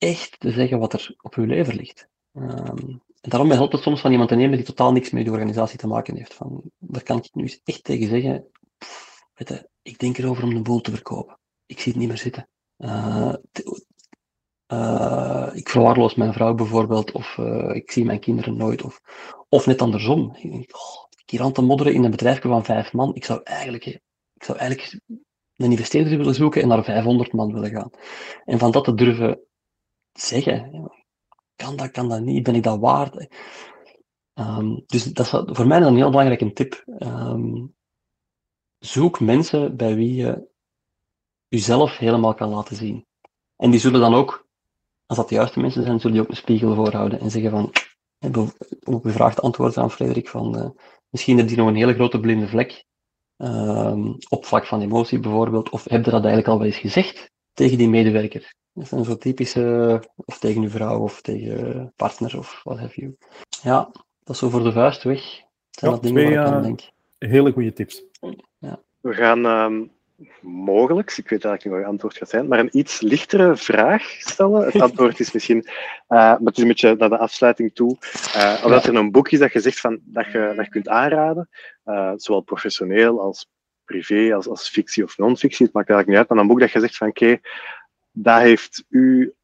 echt te zeggen wat er op uw lever ligt. Um, en daarom helpt het soms van iemand te nemen die totaal niks met de organisatie te maken heeft. Van, daar kan ik nu eens echt tegen zeggen. Weet je, ik denk erover om de boel te verkopen. Ik zie het niet meer zitten. Uh, uh, ik verwaarloos mijn vrouw bijvoorbeeld, of uh, ik zie mijn kinderen nooit, of, of net andersom. Ik denk, oh, hier aan te modderen in een bedrijfje van vijf man. Ik zou eigenlijk, ik zou eigenlijk een investeerder willen zoeken en naar 500 man willen gaan. En van dat te durven zeggen, kan dat, kan dat niet, ben ik dat waard? Um, dus dat is voor mij een heel belangrijke tip. Um, zoek mensen bij wie je jezelf helemaal kan laten zien. En die zullen dan ook, als dat de juiste mensen zijn, zullen die ook een spiegel voorhouden en zeggen van, op gevraagd antwoord aan Frederik van, uh, Misschien heb je nog een hele grote blinde vlek um, op vlak van emotie bijvoorbeeld. Of heb je dat eigenlijk al wel eens gezegd tegen die medewerker? Dat zijn zo typische, of tegen uw vrouw of tegen partner of wat have you. Ja, dat is zo voor de vuist weg. Dat zijn ja, dat dingen twee, waar ik aan denk. Hele goede tips. Ja. We gaan um, mogelijk, ik weet eigenlijk niet wat je antwoord gaat zijn, maar een iets lichtere vraag stellen. Het <laughs> antwoord is misschien, uh, maar het is een beetje naar de afsluiting toe. Uh, of dat er een boek is dat je zegt van, dat, je, dat je kunt aanraden, uh, zowel professioneel als privé, als, als fictie of non-fictie, het maakt eigenlijk niet uit, maar een boek dat je zegt van, oké, okay, dat heeft u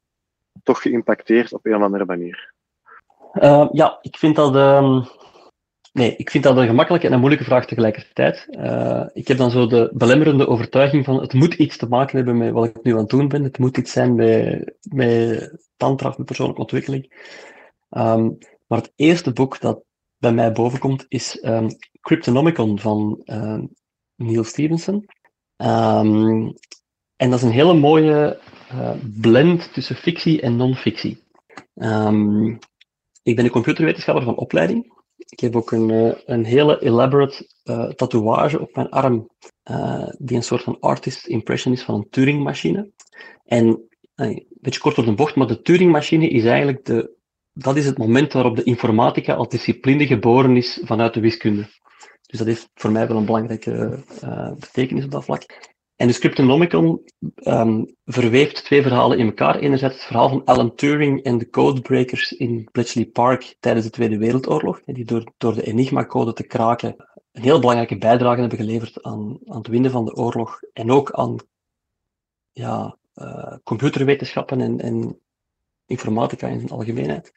toch geïmpacteerd op een of andere manier. ja, ik vind dat... Um Nee, ik vind dat een gemakkelijke en een moeilijke vraag tegelijkertijd. Uh, ik heb dan zo de belemmerende overtuiging van het moet iets te maken hebben met wat ik nu aan het doen ben. Het moet iets zijn met, met tantra met persoonlijke ontwikkeling. Um, maar het eerste boek dat bij mij bovenkomt is um, Cryptonomicon van uh, Neil Stevenson. En dat is een hele mooie uh, blend tussen fictie en non-fictie. ik ben een computerwetenschapper van opleiding. Ik heb ook een, uh, een hele elaborate uh, tatoeage op mijn arm, die een soort van artist impression is van een Turing-machine. En een beetje kort door de bocht, maar de Turing-machine is eigenlijk de, dat is het moment waarop de informatica als discipline geboren is vanuit de wiskunde. Dus dat heeft voor mij wel een belangrijke betekenis op dat vlak. En de Scriptonomicon um, verweeft twee verhalen in elkaar. Enerzijds het verhaal van Alan Turing en de codebreakers in Bletchley Park tijdens de Tweede Wereldoorlog, die door, door de Enigma-code te kraken een heel belangrijke bijdrage hebben geleverd aan, aan het winnen van de oorlog en ook aan ja, uh, computerwetenschappen en, en informatica in zijn algemeenheid.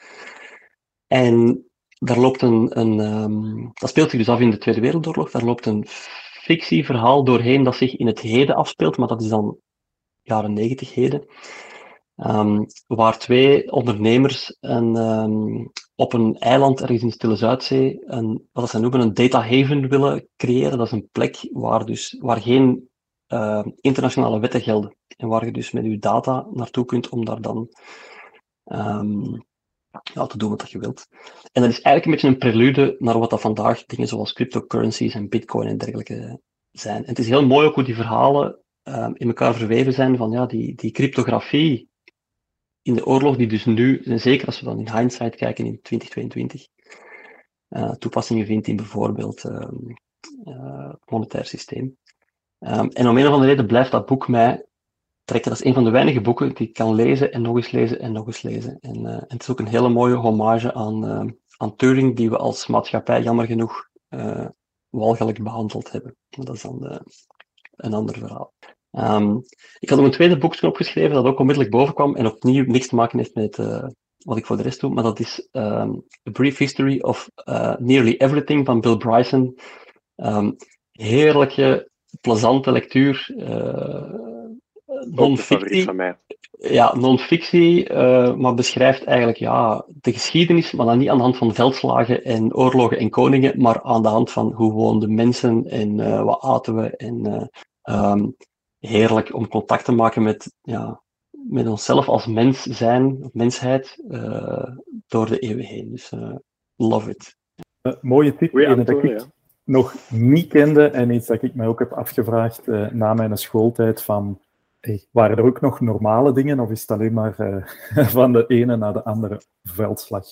En daar loopt een, een um, dat speelt zich dus af in de Tweede Wereldoorlog, daar loopt een fictieverhaal doorheen dat zich in het heden afspeelt, maar dat is dan jaren negentig heden. Um, waar twee ondernemers een, um, op een eiland ergens in de Stille Zuidzee een, wat ze noemen een data haven willen creëren. Dat is een plek waar, dus, waar geen uh, internationale wetten gelden. En waar je dus met je data naartoe kunt om daar dan te doen wat je wilt. En dat is eigenlijk een beetje een prelude naar wat dat vandaag dingen zoals cryptocurrencies en bitcoin en dergelijke zijn. En het is heel mooi ook hoe die verhalen um, in elkaar verweven zijn van ja, die, die cryptografie in de oorlog, die dus nu, en zeker als we dan in hindsight kijken in 2022, uh, toepassingen vindt in bijvoorbeeld um, uh, het monetair systeem. Um, en om een of andere reden blijft dat boek mij trekken. Dat is een van de weinige boeken die ik kan lezen en nog eens lezen en nog eens lezen. En, uh, en het is ook een hele mooie hommage aan, aan Turing, die we als maatschappij jammer genoeg walgelijk behandeld hebben. Dat is dan een ander verhaal. Um, ik had ook een tweede boekje opgeschreven dat ook onmiddellijk boven kwam en opnieuw niks te maken heeft met uh, wat ik voor de rest doe, maar dat is um, A Brief History of uh, Nearly Everything van Bill Bryson. Um, heerlijke, plezante lectuur. Non-fictie. van mij. Ja, non-fictie, uh, maar beschrijft eigenlijk ja, de geschiedenis, maar dan niet aan de hand van veldslagen en oorlogen en koningen, maar aan de hand van hoe woonden mensen en uh, wat aten we en um, heerlijk om contact te maken met, ja, met onszelf als mens zijn, of mensheid, uh, door de eeuwen heen. Dus uh, love it. Uh, mooie tip, Goeie dat ik nog niet kende en iets dat ik mij ook heb afgevraagd na mijn schooltijd van hey, waren er ook nog normale dingen of is het alleen maar <laughs> van de ene naar de andere veldslag?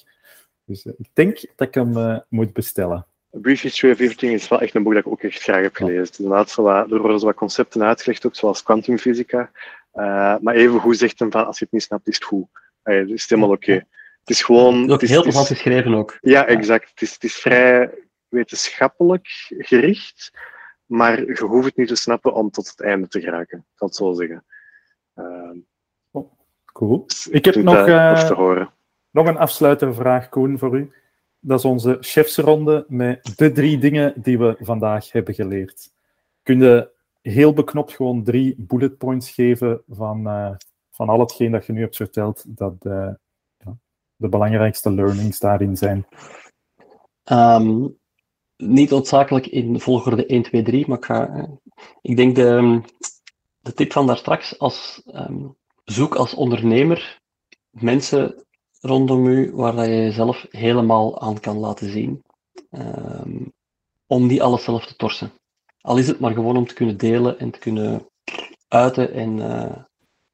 Dus ik denk dat ik hem moet bestellen. Brief History of Everything is wel echt een boek dat ik ook echt graag heb gelezen. Inderdaad, zo wat, er worden zo wat concepten uitgelegd, ook zoals kwantumfysica. Uh, maar even goed zegt hem van, als je het niet snapt, is het goed. Het is helemaal oké. Okay. Het is gewoon... Het is heel plezant geschreven ook. Ja, exact. Het is, het is vrij wetenschappelijk gericht, maar je hoeft het niet te snappen om tot het einde te geraken. Ik zal het zo zeggen. Uh, oh, cool. Ik heb nog, nog een afsluitervraag, Koen, voor u. Dat is onze chefsronde met de drie dingen die we vandaag hebben geleerd. Kun je heel beknopt gewoon drie bullet points geven van, uh, van al hetgeen dat je nu hebt verteld, dat uh, ja, de belangrijkste learnings daarin zijn? Um, niet noodzakelijk in volgorde 1, 2, 3, maar ik, ga, ik denk de, de tip van daar straks, als, um, zoek als ondernemer mensen rondom u waar dat je jezelf helemaal aan kan laten zien. Um, om niet alles zelf te torsen. Al is het maar gewoon om te kunnen delen en te kunnen uiten en uh,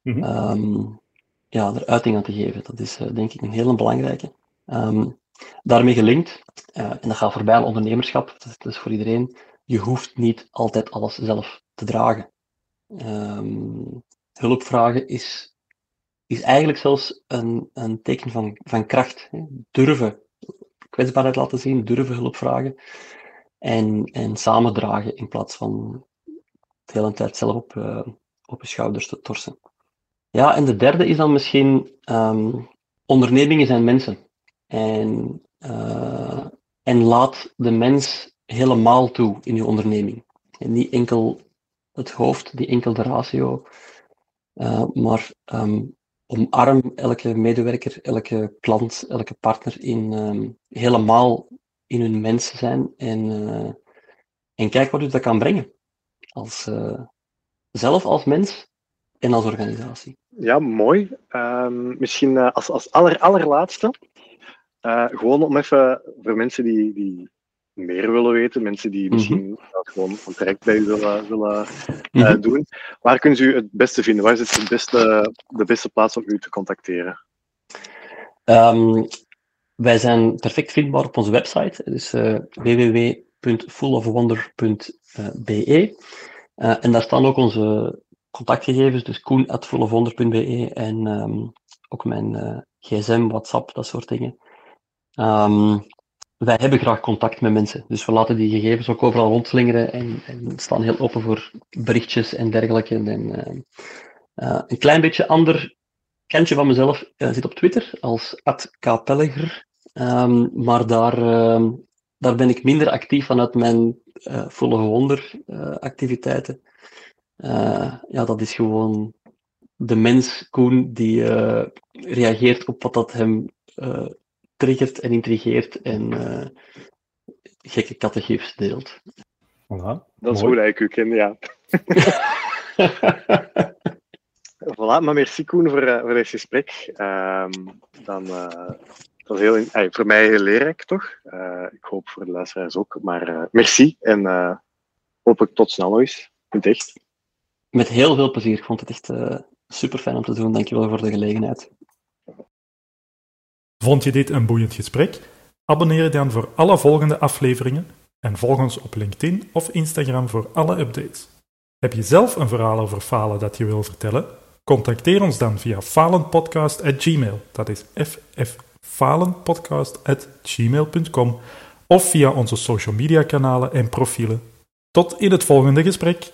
mm -hmm. um, ja, er uiting aan te geven. Dat is uh, denk ik een hele belangrijke. Um, daarmee gelinkt, uh, en dat gaat voorbij aan ondernemerschap, dat is, voor iedereen, je hoeft niet altijd alles zelf te dragen. hulp vragen is is eigenlijk zelfs een, een teken van, van kracht. Hè. Durven kwetsbaarheid laten zien, durven hulp vragen en, en samen dragen in plaats van de hele tijd zelf op, uh, op je schouders te torsen. Ja, en de derde is dan misschien um, ondernemingen zijn mensen. En, uh, en laat de mens helemaal toe in je onderneming. En niet enkel het hoofd, niet enkel de ratio, uh, maar um, omarm elke medewerker, elke klant, elke partner in, um, helemaal in hun mens zijn en, uh, en kijk wat u dat kan brengen. Als, zelf als mens en als organisatie. Ja, mooi. Um, misschien als, als aller, allerlaatste, gewoon om even voor mensen die, die meer willen weten, mensen die misschien mm -hmm. gewoon een traject bij u willen, willen mm -hmm. uh, doen. Waar kunnen ze u het beste vinden? Waar is het de beste, de beste plaats om u te contacteren? Um, wij zijn perfect vindbaar op onze website, dus uh, www.fullofwonder.be. Uh, en daar staan ook onze contactgegevens, dus koen.fullofwonder.be en um, ook mijn gsm, WhatsApp, dat soort dingen. Um, wij hebben graag contact met mensen. Dus we laten die gegevens ook overal rondslingeren en, en staan heel open voor berichtjes en dergelijke. En, uh, uh, een klein beetje ander kantje van mezelf uh, zit op Twitter als @kpelliger, um, maar daar, uh, daar ben ik minder actief vanuit mijn volle wonder activiteiten. ja, dat is gewoon de mens, Koen, die reageert op wat dat hem triggert en intrigeert en gekke kattengifs deelt. Voilà, dat is hoe ik u ken, ja. <laughs> voilà, maar merci Koen voor, uh, voor dit gesprek. Uh, dan, uh, dat is heel, uh, voor mij heel leerrijk, toch? Eh, ik hoop voor de luisteraars ook. Maar merci en hopelijk tot snel nog eens. Echt. Met heel veel plezier. Ik vond het echt super fijn om te doen. Dankjewel voor de gelegenheid. Vond je dit een boeiend gesprek? Abonneer je dan voor alle volgende afleveringen en volg ons op LinkedIn of Instagram voor alle updates. Heb je zelf een verhaal over falen dat je wil vertellen? Contacteer ons dan via falenpodcast.gmail. Dat is fffalenpodcast.gmail.com of via onze social media kanalen en profielen. Tot in het volgende gesprek.